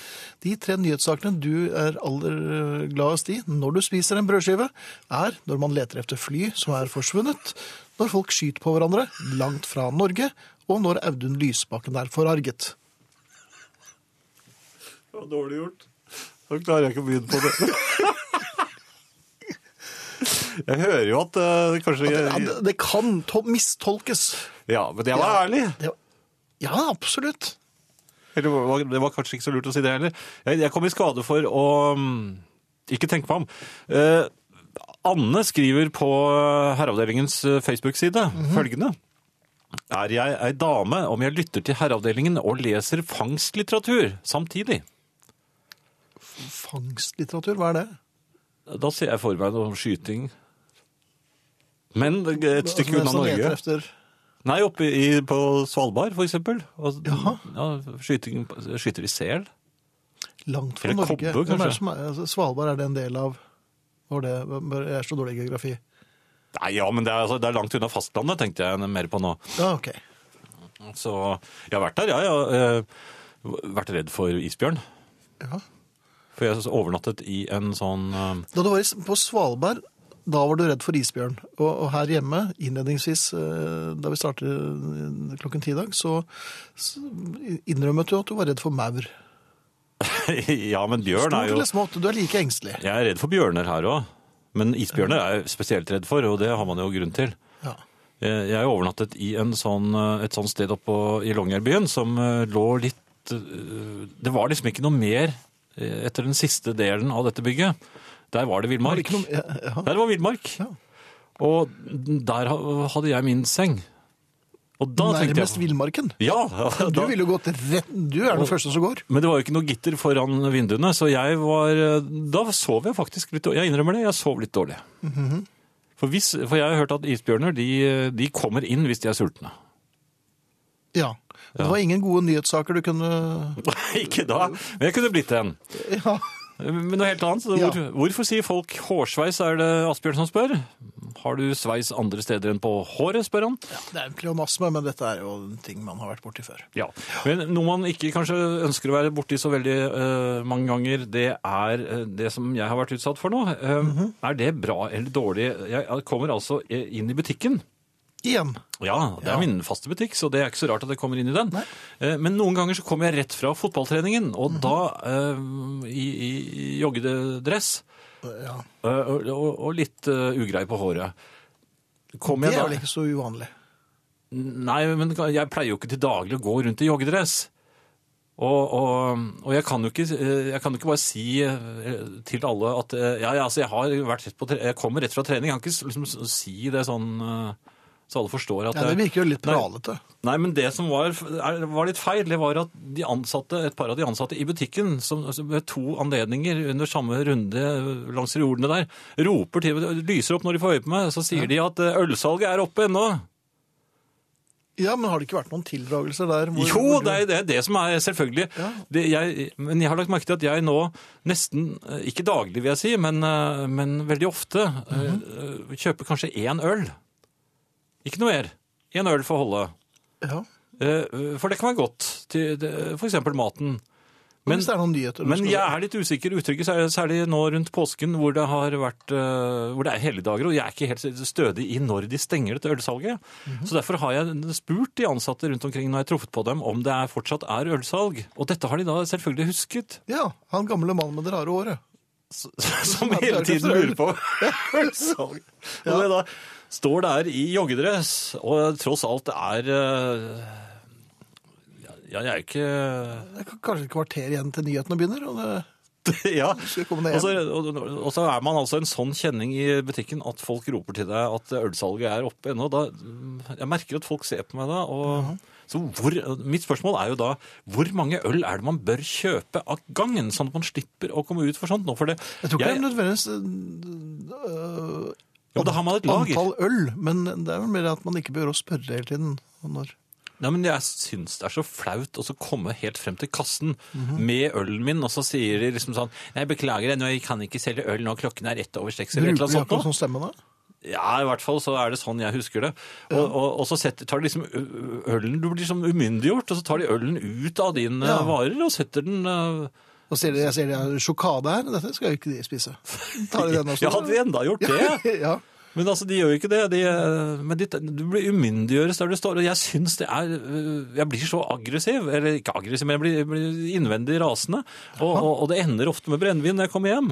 De tre nyhetssakene du er aller eh, gladest i når du spiser en brødskive, er når man leter efter fly som er forsvunnet, når folk skyter på hverandre langt fra Norge, og når Audun Lysbakken er forarget. Det var dårlig gjort. Da klarer jeg ikke å begynne på det. (laughs) Jeg hører jo at uh, kanskje Ja, det, det kan to mistolkes. Ja, men det var Ja. ærlig. Det, ja, absolutt. Eller det var- det var kanskje ikke så lurt å si det heller. Jeg, jeg kom i skade for å mm, ikke tenke meg om. Uh, Anne skriver på Herreavdelingens eh, Facebook-side følgende. Er jeg ei dame om jeg lytter til Herreavdelingen og leser fangstlitteratur samtidig? Fangstlitteratur, hva er det? Da ser jeg for meg noe skyting. Men et stykke unna Norge. Efter... Nei, oppe i, på Svalbard, for eksempel. Og, Ja, skyting, skyter i sel. Langt fra Norge. Kobbe, kanskje? er, altså, Svalbard er det en del av Var det, Jeg er så dårlig i geografi. Nei, ja, men det er, altså, det er langt unna fastlandet, tenkte jeg mer på nå. Ja, ok. Så jeg har vært der, ja. Jeg har eh, vært redd for isbjørn. Ja. For jeg overnattet i en sånn eh, Da du var på Svalbard, da var du redd for isbjørn. Og, og her hjemme, innledningsvis, eh, da vi startet eh, klokken ti i dag, så, så innrømmet du at du var redd for maur. (laughs) Ja, men bjørn Stort er jo eller smått, du er like engstelig. Jeg er redd for bjørner her òg. Men isbjørner er jeg spesielt redd for, og det har man jo grunn til. Ja. Eh, Jeg overnattet i en sånn, et sånt sted oppe i Longyearbyen som lå litt Det var liksom ikke noe mer etter den siste delen av dette bygget. Der var det Var villmark. det noe, ja, ja. Der var villmark. Ja. Og der hadde jeg min seng. Og da Nærmest villmarken. Ja, (laughs) Du ville jo gått rett Du er den første som går. men det var jo ikke noe gitter foran vinduene, så jeg var Da sov jeg faktisk litt dårlig. Jeg innrømmer det, jeg sov litt dårlig. Mhm. for, hvis, for jeg har hørt at isbjørner de, de kommer inn hvis de er sultne. Ja. Det var ingen gode nyhetssaker du kunne (laughs) ikke da, men jeg kunne blitt en. Ja. Men noe helt annet. Så Ja. hvor, hvorfor sier folk hårsveis, er det Asbjørn som spør? Har du sveis andre steder enn på håret, spør han. Det er en pleonasme, men dette er jo en ting man har vært borti før. Ja. Men noe man ikke kanskje ønsker å være borti så veldig uh, mange ganger, det er eh, det som jeg har vært utsatt for nå. Uh, mm -hmm. Er det bra eller dårlig? Jeg kommer altså inn i butikken. Igjen. Ja, det er min faste butikk, så det er ikke så rart at jeg kommer inn i den. Eh, Men noen ganger så kommer jeg rett fra fotballtreningen, og Mhm. da eh, i, i joggedress Ja. eh, og, og, og litt eh, ugrei på håret. Kommer Det jeg er da vel ikke så uvanlig. Nei, men jeg pleier jo ikke til daglig å gå rundt i joggedress. Og, og, og jeg, kan jo ikke, eh, jeg kan jo ikke bare si eh, til alle at eh, ja, ja, altså jeg, har vært rett på, tre- jeg kommer rett fra trening. Jeg kan ikke liksom si det sånn eh, så alle forstår at Ja, det virker jo litt pralete. Nei, men det som var, var litt feil, det var at de ansatte, et par av de ansatte i butikken, som ved to anledninger under samme runde langs jordene der, roper til, lyser opp når de får øye på meg, så sier de at eh, ølsalget er oppe ennå. Ja, men har det ikke vært noen tildragelser der? hvor- Jo, hvor du- det er det, er det som er selvfølgelig. Ja. Det, jeg, men jeg har lagt merke til at jeg nå nesten, eh, ikke daglig vil jeg si, men, eh, men veldig ofte mm -hmm. kjøper kanskje én øl. Ikke noe mer. Én øl får holde. Ja. Eh, For det kan være godt til eksempel maten. Men, Hvis det er noen nyheter. men jeg er litt usikker uttrykket, særlig- nå rundt påsken, hvor det har vært eh, hvor det er helligdager, og jeg er ikke helt stødig i når de stenger dette ølsalget. Mhm. Så derfor har jeg spurt de ansatte rundt omkring når jeg har truffet på dem, om det er, fortsatt er ølsalg. Og dette har de da selvfølgelig husket, Ja, han gamle mannen med det rare håret. som hele tiden lurer på (laughs) ølsalg. Ja. Og det da står der i joggedress, og tross alt er eh, Ja, jeg er ikke Det er kanskje et kvarter igjen til nyhetene begynner. og det... (laughs) ja. (laughs) Og så, og, og så er man altså en sånn kjenning i butikken at folk roper til deg at ølsalget er oppe ennå. Da, jeg merker at folk ser på meg da. Og, så hvor, mitt spørsmål er jo da hvor mange øl er det man bør kjøpe av gangen, sånn at man slipper å komme ut for sånt nå? For det, Jeg tror ikke jeg- det er nødvendigvis øh, Jo, da har man et lager. antall øl, men det er vel mer at man ikke behøver å spørre hele tiden. Når... Nei, men Jeg syns det er så flaut å komme helt frem til kassen Mhm. med ølen min, og så sier de liksom sånn Nei, beklager, jeg, nå, jeg kan ikke selge øl nå, klokken er ett over seks. Bruker de akkurat sånn stemme da? Ja, i hvert fall så er det sånn jeg husker det. Og, og, og så setter, tar de liksom ølen Du blir liksom umyndiggjort, og så tar de ølen ut av dine Ja. varer og setter den ø, Og ser de, jeg ser de har sjokade her, dette skal jo ikke de spise. Tar de den også? (laughs) Ja, hadde de enda gjort det? (laughs) ja. Men altså, de gjør jo ikke det. De, men de, du blir umyndiggjøres der du står, og jeg syns det er Jeg blir så aggressiv. Eller ikke aggressiv, men jeg blir, blir innvendig rasende. Og, og, og det ender ofte med brennevin når jeg kommer hjem.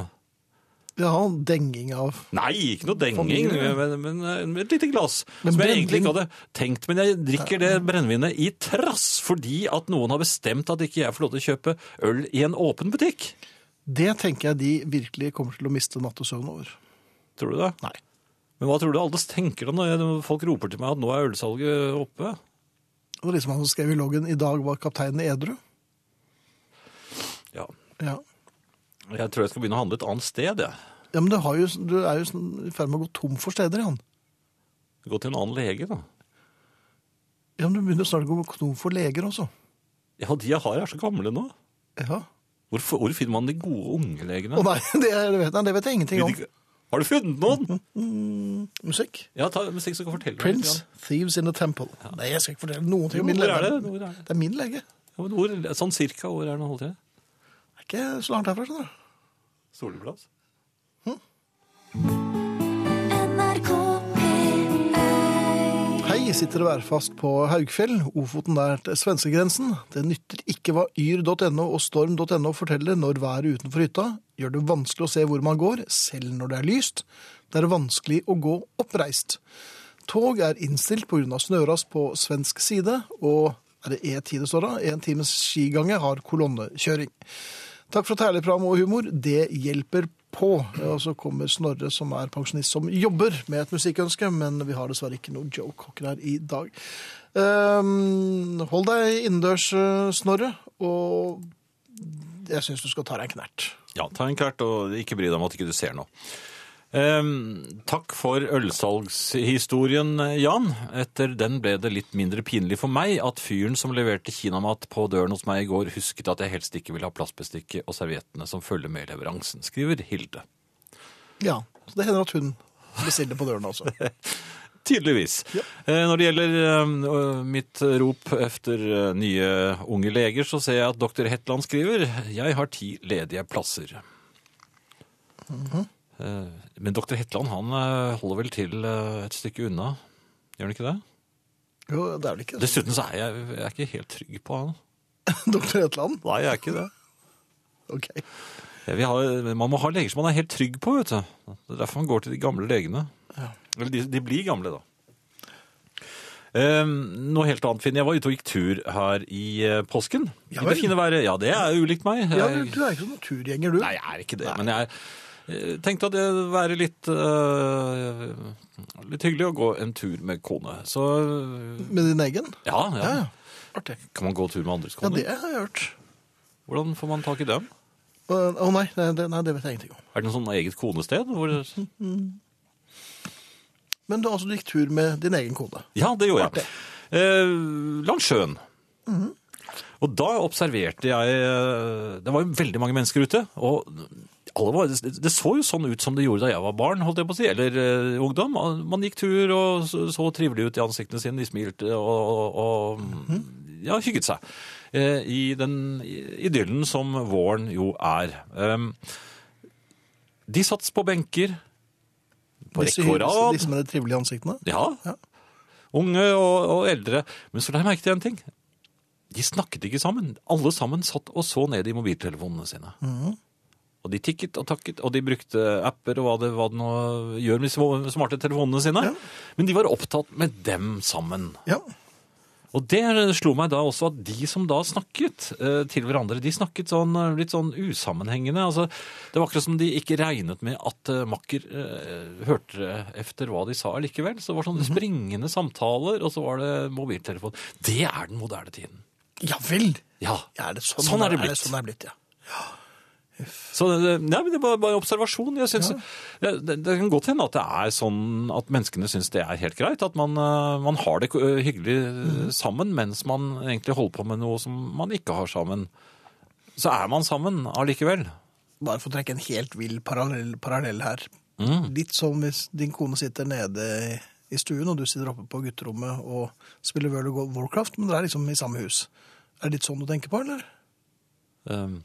Ja, denging av Nei, ikke noe denging, men, men, men et lite glass. Men som jeg egentlig ikke hadde tenkt, men jeg drikker det brennevinet i trass fordi at noen har bestemt at ikke jeg får lov til å kjøpe øl i en åpen butikk. Det tenker jeg de virkelig kommer til å miste nattesøvn over. Tror du det? Nei. Men hva tror du alle tenker da når folk roper til meg at nå er ølsalget oppe? Det var liksom han som skrev i loggen i dag var kapteinen edru. Ja, Ja. Jeg tror jeg skal begynne å handle et annet sted, jeg. ja, men du, har jo, du er jo i ferd med å gå tom for steder, Jan. Gå til en annen lege, da. Ja, men du begynner snart å gå tom for leger også. Ja, de jeg har er så gamle nå. Ja. Hvor, hvor finner man de gode unge legene? Å nei, (laughs) det, det, vet, jeg, det vet jeg ingenting om. Har du funnet noen? Musikk. Ja, ta musikk som kan fortelle Prince, litt. Thieves in the Temple. Nei, jeg skal ikke fortelle noen ting om min lege. er det? Hvor er det? Det er min lege. Ja, hvor, sånn cirka hvor er den holdt til? Er ikke så langt herfra, skjønner du. Solplass? NRK P1 Hei, sitter og værfast på Haugfjell, Ofoten der til svenskegrensen. Det nytter ikke hva yr.no og storm.no forteller når været utenfor hytta gjør det vanskelig å se hvor man går, selv når det er lyst. Det er vanskelig å gå oppreist. Tog er innstilt pga. snøras på svensk side, og er det E10 det står da? En times skigange har kolonnekjøring. Takk for et herlig program og humor. Det hjelper på. Og så kommer Snorre, som er pensjonist som jobber med et musikkønske, men vi har dessverre ikke noe Joe Cocker her i dag. Um, hold deg innendørs, Snorre, og jeg syns du skal ta deg en knert. Ja, ta en knert, og ikke bry deg om at ikke du ser noe. Ehm, takk for ølsalgshistorien, Jan. Etter den ble det litt mindre pinlig for meg at fyren som leverte kinamat på døren hos meg i går, husket at jeg helst ikke vil ha plastbestikket og serviettene som følger med leveransen, skriver Hilde. Ja, så det hender at hun bestiller på døren også. (laughs) Tydeligvis. Ja. Når det gjelder eh, mitt rop efter eh, nye unge leger, så ser jeg at dr. Hetland skriver Jeg har ti ledige plasser. Eh, Men doktor Hetland han eh, holder vel til eh, et stykke unna, gjør han ikke det? Jo, det er vel ikke det. Dessuten så er jeg, jeg er ikke helt trygg på han. (laughs) Doktor Hetland? Nei, jeg er ikke det. Ok. Ja, vil ha, man må ha leger som man er helt trygg på, vet du. Det er derfor man går til de gamle legene. Eller de, de blir gamle, da. Um, noe helt annet, Finn. Jeg var ute og gikk tur her i eh, påsken. Ja I det fine været. Ja, det er ulikt meg. Ja, Du, du er ikke sånn turgjenger, du. Nei, jeg er ikke det. Men jeg eh, tenkte at det ville være litt, uh, litt hyggelig å gå en tur med kone. Så Med din egen? ja, ja. Ja, ja. Artig. Kan man gå tur med andres Ja, det har jeg hørt. Hvordan får man tak i dem? Å å, nei, nei, det, nei, det vet jeg ingenting om. Er det noe sånn eget konested? Hvor... (laughs) Men du, altså, du gikk tur med din egen kone. Ja, det gjorde jeg. Eh, langs sjøen. Mhm. Og da observerte jeg eh, Det var jo veldig mange mennesker ute. Og var, det, så jo sånn ut som det gjorde da jeg var barn, holdt jeg på å si. Eller uh, ungdom. Man gikk tur og så, så trivelig ut i ansiktene sine. De smilte og, og, Mhm. ja, hygget seg. Uh, I den idyllen som våren jo er. Um, de satt på benker. På rekke og rad. disse med de trivelige ansiktene. Ja. Ja. Unge og, og eldre. Men så la jeg merke til en ting. De snakket ikke sammen. Alle sammen satt og så ned i mobiltelefonene sine. Mhm. Og de tikket og takket, og de brukte apper og hva det, hva det nå gjør med de smarte telefonene sine. Ja. Men de var opptatt med dem sammen. Ja. Og det slo meg da også at de som da snakket eh, til hverandre, de snakket sånn, eh, litt sånn usammenhengende. Altså, det var akkurat som de ikke regnet med at eh, makker eh, hørte efter hva de sa likevel. Så det var sånne springende samtaler, og så var det mobiltelefon. Det er den moderne tiden. ja vel! Ja. Er det sånn, Sånn er det Er blitt. det sånn det blitt, ja. ja. Så det, nei, men det var bare observasjon. Jeg synes, det, det, det kan godt hende at det er sånn at menneskene syns det er helt greit. At man, eh, man har det eh, hyggelig eh, sammen mens man egentlig holder på med noe som man ikke har sammen. Så er man sammen allikevel. Bare for å trekke en helt vill parallell, parallell her. Mm. Litt som hvis din kone sitter nede i stuen, og du sitter oppe på gutterommet og spiller World of Warcraft, men dere er liksom i samme hus. Er det litt sånn du tenker på, eller? Um,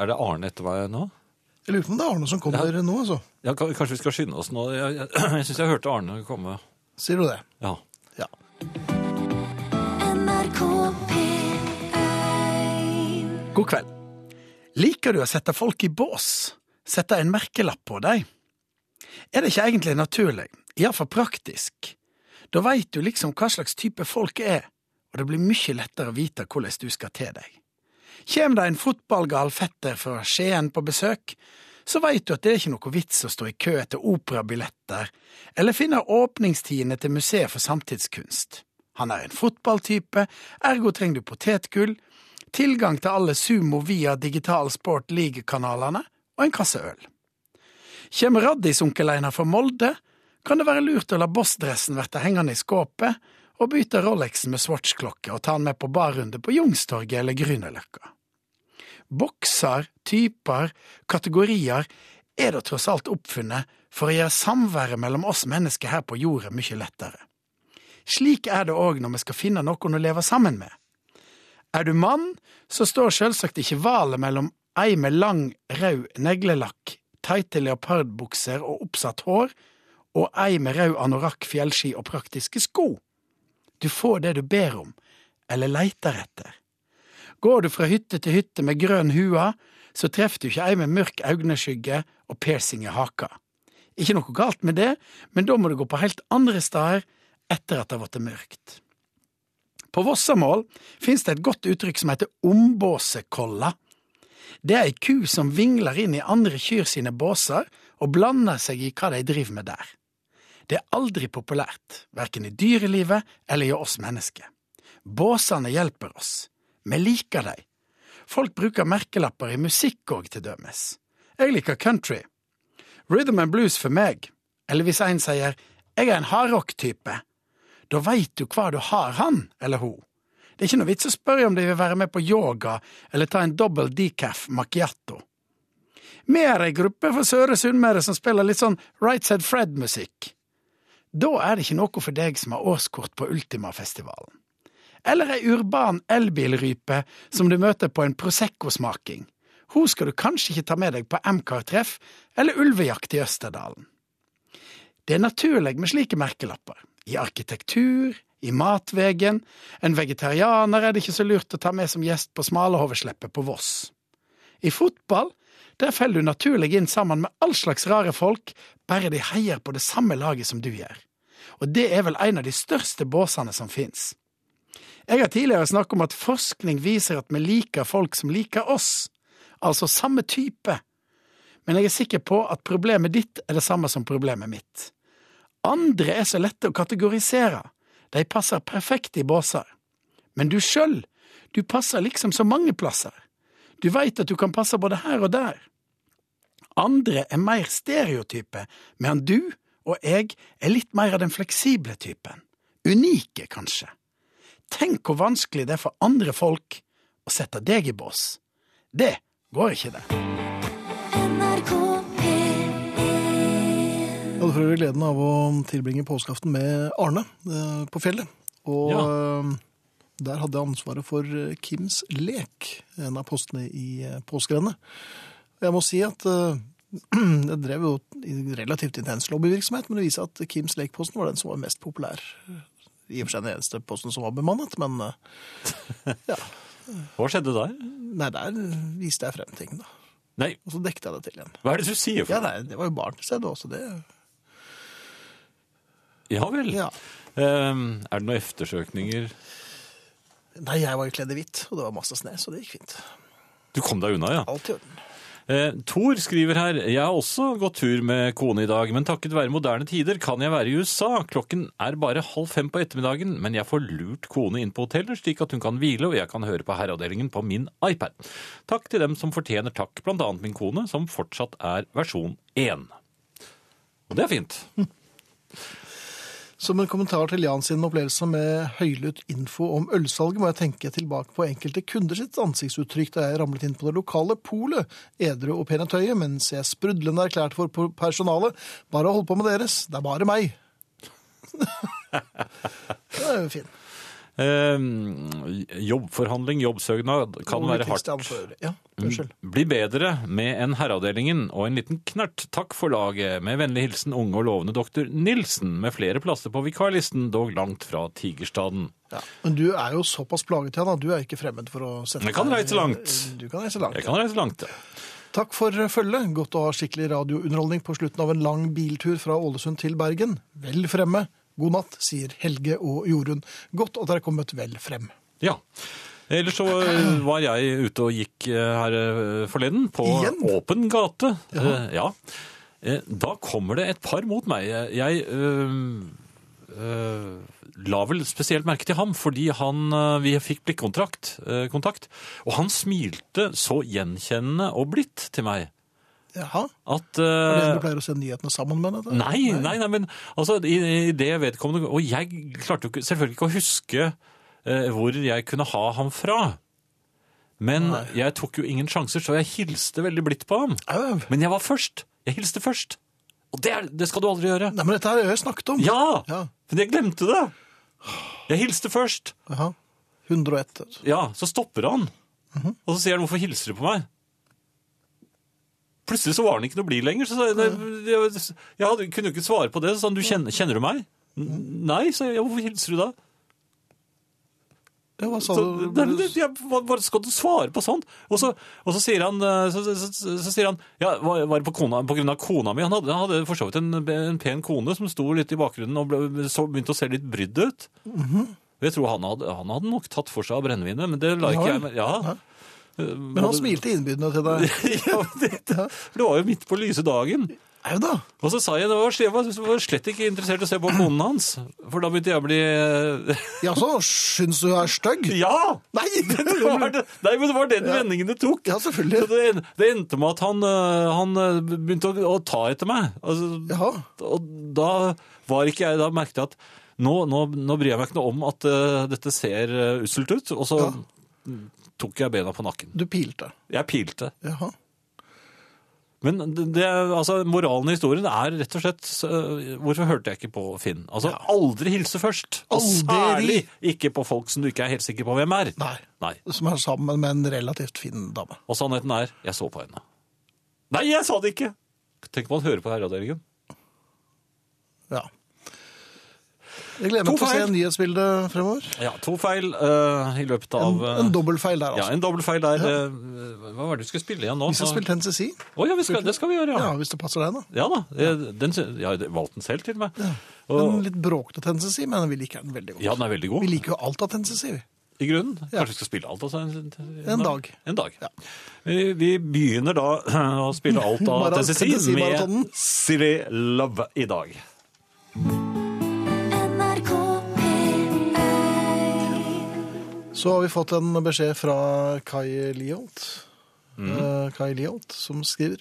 er det Arne etter meg nå? Jeg lurer på om det er Arne som kommer nå, altså. Ja, kanskje vi skal skynde oss nå? Jeg, jeg, (clears throat) jeg syns jeg hørte Arne komme. Sier du det? Ja. Ja. NRK P1 God kveld. Liker du å sette folk i bås? Sette en merkelapp på dem? Er det ikke egentlig naturlig, iallfall praktisk? Da veit du liksom hva slags type folk er, og det blir mye lettere å vite hvordan du skal til deg. Kjem det en fotballgal fetter fra Skien på besøk, så veit du at det er ikke noe vits å stå i kø etter operabilletter eller finne åpningstidene til Museet for samtidskunst. Han er en fotballtype, ergo trenger du potetgull, tilgang til alle Sumo via Digital Sport League-kanalene og en kasse øl. Kjem Raddis-onkel Einar fra Molde, kan det være lurt å la bossdressen verte hengende i skåpet og bytte Rolexen med Swatch-klokke og ta den med på barrunde på Youngstorget eller Grünerløkka. Bokser, typer, kategorier er da tross alt oppfunnet for å gjøre samværet mellom oss mennesker her på jorda mye lettere. Slik er det òg når vi skal finne noen å leve sammen med. Er du mann, så står selvsagt ikke valet mellom ei med lang, rød neglelakk, teite leopardbukser og oppsatt hår, og ei med rød anorakk, fjellski og praktiske sko. Du får det du ber om, eller leiter etter. Går du fra hytte til hytte med grønn hua, så treffer du ikke ei med mørk øyneskygge og piercing i haka. Ikke noe galt med det, men da må du gå på helt andre steder etter at det har blitt mørkt. På Vossamål finnes det et godt uttrykk som heter ombåsekolla. Det er ei ku som vingler inn i andre kyr sine båser og blander seg i hva de driver med der. Det er aldri populært, verken i dyrelivet eller i oss mennesker. Båsene hjelper oss. Vi liker dem. Folk bruker merkelapper i musikk òg, til dømes. Jeg liker country. Rhythm and blues for meg. Eller hvis en sier jeg er en hardrock-type, da veit du hva du har, han eller hun. Det er ikke noe vits å spørre om de vil være med på yoga eller ta en dobbel decaf macchiato. Vi er ei gruppe fra Søre Sunnmøre som spiller litt sånn Right Said Fred-musikk. Da er det ikke noe for deg som har årskort på Ultimafestivalen. Eller ei urban elbilrype som du møter på en Prosecco-smaking. Hun skal du kanskje ikke ta med deg på MCAR-treff eller ulvejakt i Østerdalen. Det er naturlig med slike merkelapper. I arkitektur, i matvegen, en vegetarianer er det ikke så lurt å ta med som gjest på Smalahovesleppet på Voss. I fotball, der faller du naturlig inn sammen med all slags rare folk, bare de heier på det samme laget som du gjør. Og det er vel en av de største båsene som fins. Jeg har tidligere snakket om at forskning viser at vi liker folk som liker oss, altså samme type. Men jeg er sikker på at problemet ditt er det samme som problemet mitt. Andre er så lette å kategorisere, de passer perfekt i båser. Men du sjøl, du passer liksom så mange plasser. Du veit at du kan passe både her og der. Andre er mer stereotype, medan du og jeg er litt mer av den fleksible typen. Unike, kanskje. Tenk hvor vanskelig det er for andre folk å sette deg i bås. Det går ikke, det. Jeg hadde for øvrig gleden av å tilbringe påskeaften med Arne eh, på fjellet. Og eh, der hadde jeg ansvaret for eh, Kims lek, en av postene i eh, påskerennet. Jeg må si at eh, (clears throat) jeg drev jo i relativt intens lobbyvirksomhet, men det viser at Kims lekposten var den som var mest populær. I og for seg den eneste posten som var bemannet, men (laughs) ja. Hva skjedde der? nei, der viste jeg frem ting, da. Nei, Og så dekket jeg det til igjen. hva er det du sier for Ja, nei, det var jo barn til stede også, det. Ja vel. Ja. Um, er det noen eftersøkninger? Nei, jeg var jo kledd i hvitt, og det var masse snø, så det gikk fint. Du kom deg unna, ja. Alt i orden. Eh, Tor skriver her Jeg har også gått tur med kone i dag, men takket være moderne tider kan jeg være i USA. Klokken er bare halv fem på ettermiddagen, men jeg får lurt kone inn på hotellet, slik at hun kan hvile og jeg kan høre på herreavdelingen på min iPad. Takk til dem som fortjener takk, blant annet min kone, som fortsatt er versjon 1. Og det er fint. Som en kommentar til Jan sin opplevelse med høylytt info om ølsalget, må jeg tenke tilbake på enkelte kunder sitt ansiktsuttrykk da jeg ramlet inn på det lokale polet, edru og pene tøyet, mens jeg sprudlende erklærte for personalet bare hold på med deres, det er bare meg. (laughs) det er jo fint. Eh, jobbforhandling, jobbsøgnad kan være hardt. Ja. Bli bedre med en herreavdelingen og en liten knert. Takk for laget. Med vennlig hilsen unge og lovende doktor Nilsen, med flere plasser på vikarlisten, dog langt fra Tigerstaden. Ja. Men du er jo såpass plaget, Jan, at du er ikke fremmed for å sette Jeg kan reise langt. Du kan reise langt. Jeg kan reise langt. ja. Takk for følget. Godt å ha skikkelig radiounderholdning på slutten av en lang biltur fra Ålesund til Bergen. Vel fremme. God natt, sier Helge og Jorunn. Godt at dere er kommet vel frem. Ja. Ellers så eh, var jeg ute og gikk eh, her eh, forleden på Igjen? åpen gate. Jaha. Ja. Da kommer det et par mot meg. Jeg øh, øh, la vel spesielt merke til ham, fordi han, vi fikk blikkontakt, kontakt, og han smilte så gjenkjennende og blidt til meg. Jaha. At Er det øh, du pleier å se nyhetene sammen med? Dette? Nei, nei, nei, men altså, i, i det vedkommende Og jeg klarte jo selvfølgelig ikke å huske uh, hvor jeg kunne ha ham fra. Men Nei. jeg tok jo ingen sjanser, så jeg hilste veldig blidt på ham. Øv. Men jeg var først. Jeg hilste først. Og det, er, det skal du aldri gjøre. Nei, men dette har jeg snakket om. Ja! Ja. Men jeg glemte det. Jeg hilste først. Jaha. 101. Ja, så stopper han. Mhm. Og så sier han 'hvorfor hilser du på meg'? Plutselig så var han ikke noe blid lenger. Så jeg, «Nei, jeg, jeg kunne jo ikke svare på det. Så sa han 'du kjenner, kjenner du meg'? Mhm. «N- Nei, sa jeg. «Ja, 'Hvorfor hilser du da'? Ja, hva sa du? hva, skal du svare på sånt? Og så, og så sier han, eh, så, så, så, sier han ja, var, det på, kona, på grunn av kona mi? Han hadde, han hadde for så vidt en, en pen kone som sto litt i bakgrunnen og ble, så begynte å se litt brydd ut. Mm -hmm. Jeg tror han hadde, han hadde nok tatt for seg av brennevinet, men det la ikke jeg. Ja. Men han smilte innbydende til deg. (laughs) ja, det, det var jo midt på lyse dagen. Da. Og så sa jeg at jeg var, slett ikke interessert i å se på konen hans. For da begynte jeg å bli eh, (laughs) Jaså, syns du er stygg? Ja! Nei! (laughs) Det var det, nei, men det var den vendingen det tok. Ja, selvfølgelig. Det, det endte med at han, øh, han begynte å, å ta etter meg. Altså, og da var ikke jeg Da merket jeg at nå, nå, nå bryr jeg meg ikke noe om at uh, dette ser uh, usselt ut. Og så Ja. Tok jeg bena på nakken. Du pilte. Jeg pilte. Jaha. Men det, altså, moralen i historien er rett og slett Hvorfor hørte jeg ikke på Finn? Altså, Aldri hilse først. Og særlig ikke på folk som du ikke er helt sikker på hvem er. Nei. Nei. Som er sammen med en relativt fin dame. Og sannheten er, jeg så på henne. Nei, jeg sa det ikke! Tenk om han hører på herreavdelingen. Ja. Jeg gleder meg til å se nyhetsbildet fremover. Ja, to feil øh, i løpet av En, en dobbeltfeil der, Ja, altså. en dobbeltfeil der. øh, hva var det du skulle spille igjen nå? Vi skal spille Tennessee Sea. Å ja, vi skal, det skal vi gjøre, Ja, ja. hvis det passer deg, da. Ja da. jeg- Den, jeg har valgt den selv, til og med. En Den litt bråkete Tennessee, men vi liker den veldig godt. ja, den er veldig god. Vi liker jo alt av Tennessee, vi. I grunnen. Ja. Kanskje vi skal spille alt, altså. En, En dag. En dag. Ja. Vi, vi begynner da (clears throat) å spille alt av Mara- TCC Tennessee-maratonen. med Siri Love i dag. Så har vi fått en beskjed fra Kai Liholt. Mhm. Eh, Kai Liholt, som skriver.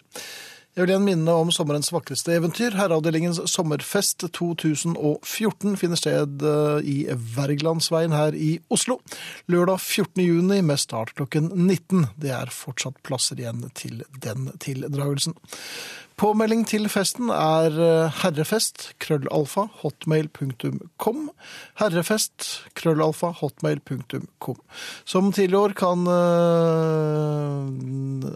Jeg vil igjen minne om sommerens vakreste eventyr. Herreavdelingens sommerfest 2014 finner sted eh, i Wergelandsveien her i Oslo. Lørdag 14. juni med start klokken 19. Det er fortsatt plasser igjen til den tildragelsen. Påmelding til festen er eh, herrefest, krøllalfa, hotmail.com. Herrefest, krøllalfa, hotmail.com. Som tidligere år kan uh,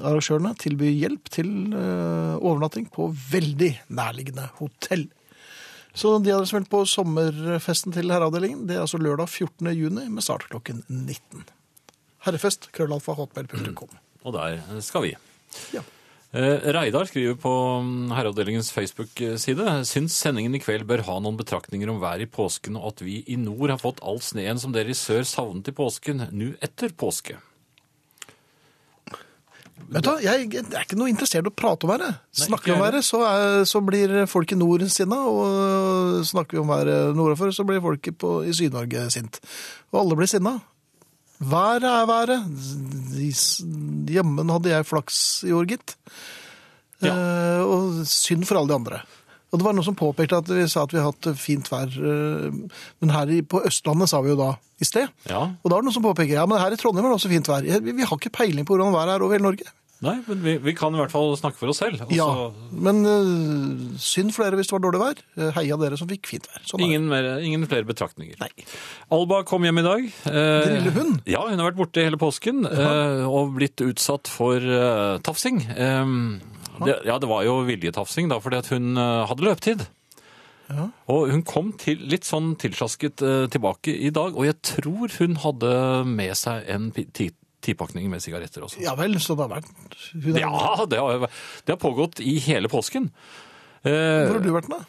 arrangørene tilby hjelp til uh, overnatting på veldig nærliggende hotell. Så de hadde vil på sommerfesten til herreavdelingen. Det er altså lørdag 14. juni med start klokken 19. Herrefest, krøllalfa, hotmail.com. Og der skal vi. Ja. Eh, Reidar skriver på mm, Herreavdelingens Facebook-side syns sendingen i kveld bør ha noen betraktninger om været i påsken, og at vi i nord har fått all sneen som dere i sør savnet i påsken, nå etter påske. Vet du, jeg jeg er ikke noe interessert i å prate om været. Snakker vi om været, så, er, så blir folk i nord sinna, og snakker vi om været nordafor, så blir folk på, i Syd-Norge sint. Og alle blir sinna. Været er været. Jammen hadde jeg flaks i år, gitt. Eh, og synd for alle de andre. Og det var noen som påpekte at vi sa at vi har hatt fint vær, eh, men her på Østlandet sa vi jo da i sted. Ja, Og da var det noen som påpeker ja, men her i Trondheim er det også fint vær. Vi, vi har ikke peiling på hvordan været er over hele Norge. Nei, men vi, vi kan i hvert fall snakke for oss selv. Også... Ja, men uh, synd for dere hvis det var dårlig vær. Eh, Heia dere som fikk fint vær. Sånn ingen, mer, ingen flere betraktninger. Nei. Alba kom hjem i dag. Uh, Den lille hun? Ja, hun har vært borte hele påsken uh, og blitt utsatt for uh, tafsing. Eh, det, ja, det var jo viljetafsing da, fordi at hun eh, hadde løpetid. Ja. Og hun kom til, litt sånn tilslasket eh, tilbake i dag, og jeg tror hun hadde med seg en tipakning med sigaretter også. Ja vel, så det har vært hun Ja, det har, det har pågått i hele påsken. Eh, Hvor har du vært da?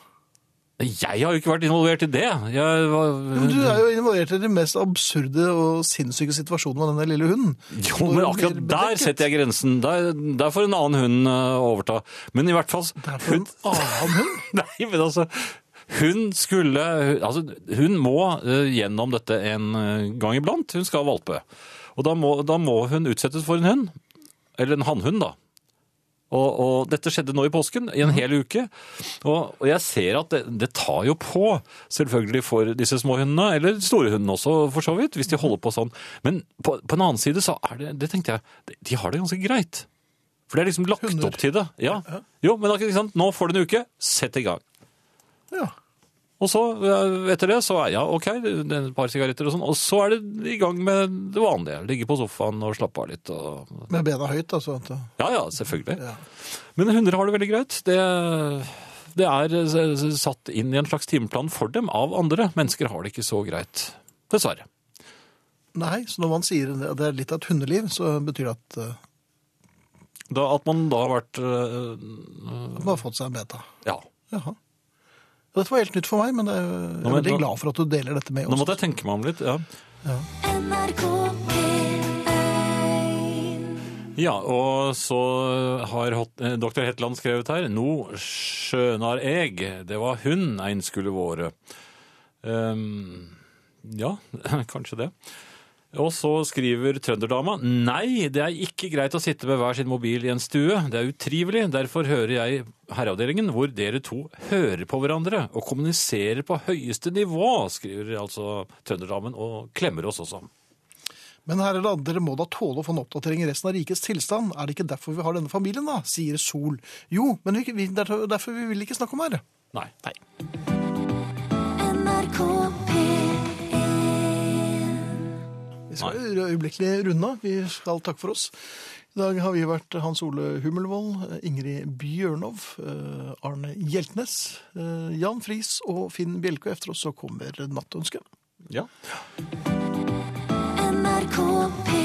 Jeg har jo ikke vært involvert i det. Jeg, var, Men Du er jo involvert i de mest absurde og sinnssyke situasjonene med denne lille hunden. Jo, men akkurat der setter jeg grensen. Der, der får en annen hund eh, overta. Men i hvert fall Der får hun... en annen hund. (laughs) Nei, men altså Hun skulle Altså, hun må eh, gjennom dette en eh, gang iblant. Hun skal valpe. Og da må, da må hun utsettes for en hund. Eller en hannhund, da. Og, og dette skjedde nå i påsken, i en hel uke. Og, og jeg ser at det, det tar jo på, selvfølgelig for disse små hundene, eller store hundene også, for så vidt, hvis de holder på sånn. Men på, på en annen side så er det, det tenkte jeg, de har det ganske greit. For det er liksom lagt Hunder. opp til det. Ja. Jo, men ikke sant? nå får du en uke, sett i gang. Ja. Og så, etter det, så er ja, ok, et par sigaretter og sånn, og så er det i gang med det vanlige. Ligge på sofaen og slappe av litt. Og... Med bena høyt, altså. Ja, ja, selvfølgelig. ja. Men hunder har det veldig greit. Det, det er eh, satt inn i en slags timeplan for dem av andre. Mennesker har det ikke så greit. Dessverre. Nei, så når man sier at det er litt av et hundeliv, så betyr det at eh, Da, at man da har vært øh, man har fått seg en beta. Ja. Jaha. Dette var helt nytt for meg, men jeg er Nå, veldig nå- glad for at du deler dette med oss. Nå måtte jeg tenke meg om litt. ja. ja. Ja, og så har eh. Hetland skrevet her No skjønar eg, det var hun ein skulle våre. Um, ja, (laughs) kanskje det. Og så skriver trønderdama Nei, det er ikke greit å sitte med hver sin mobil i en stue. Det er utrivelig. Derfor hører jeg Herreavdelingen, hvor dere to hører på hverandre og kommuniserer på høyeste nivå, skriver altså trønderdamen og klemmer oss også. Men herre land, dere må da tåle å få en oppdatering i resten av rikets tilstand. Er det ikke derfor vi har denne familien, da? sier Sol. Jo, men det er derfor vi vil ikke snakke om det. Nei. NRK Vi skal øyeblikkelig runde av. Vi skal takke for oss. I dag har vi vært Hans Ole Hummelvold, Ingrid Bjørnov, eh, Arne Hjeltnes, eh, Jan Friis og Finn Bjelke. Efter oss så kommer Nattønsket. Ja. NRK P1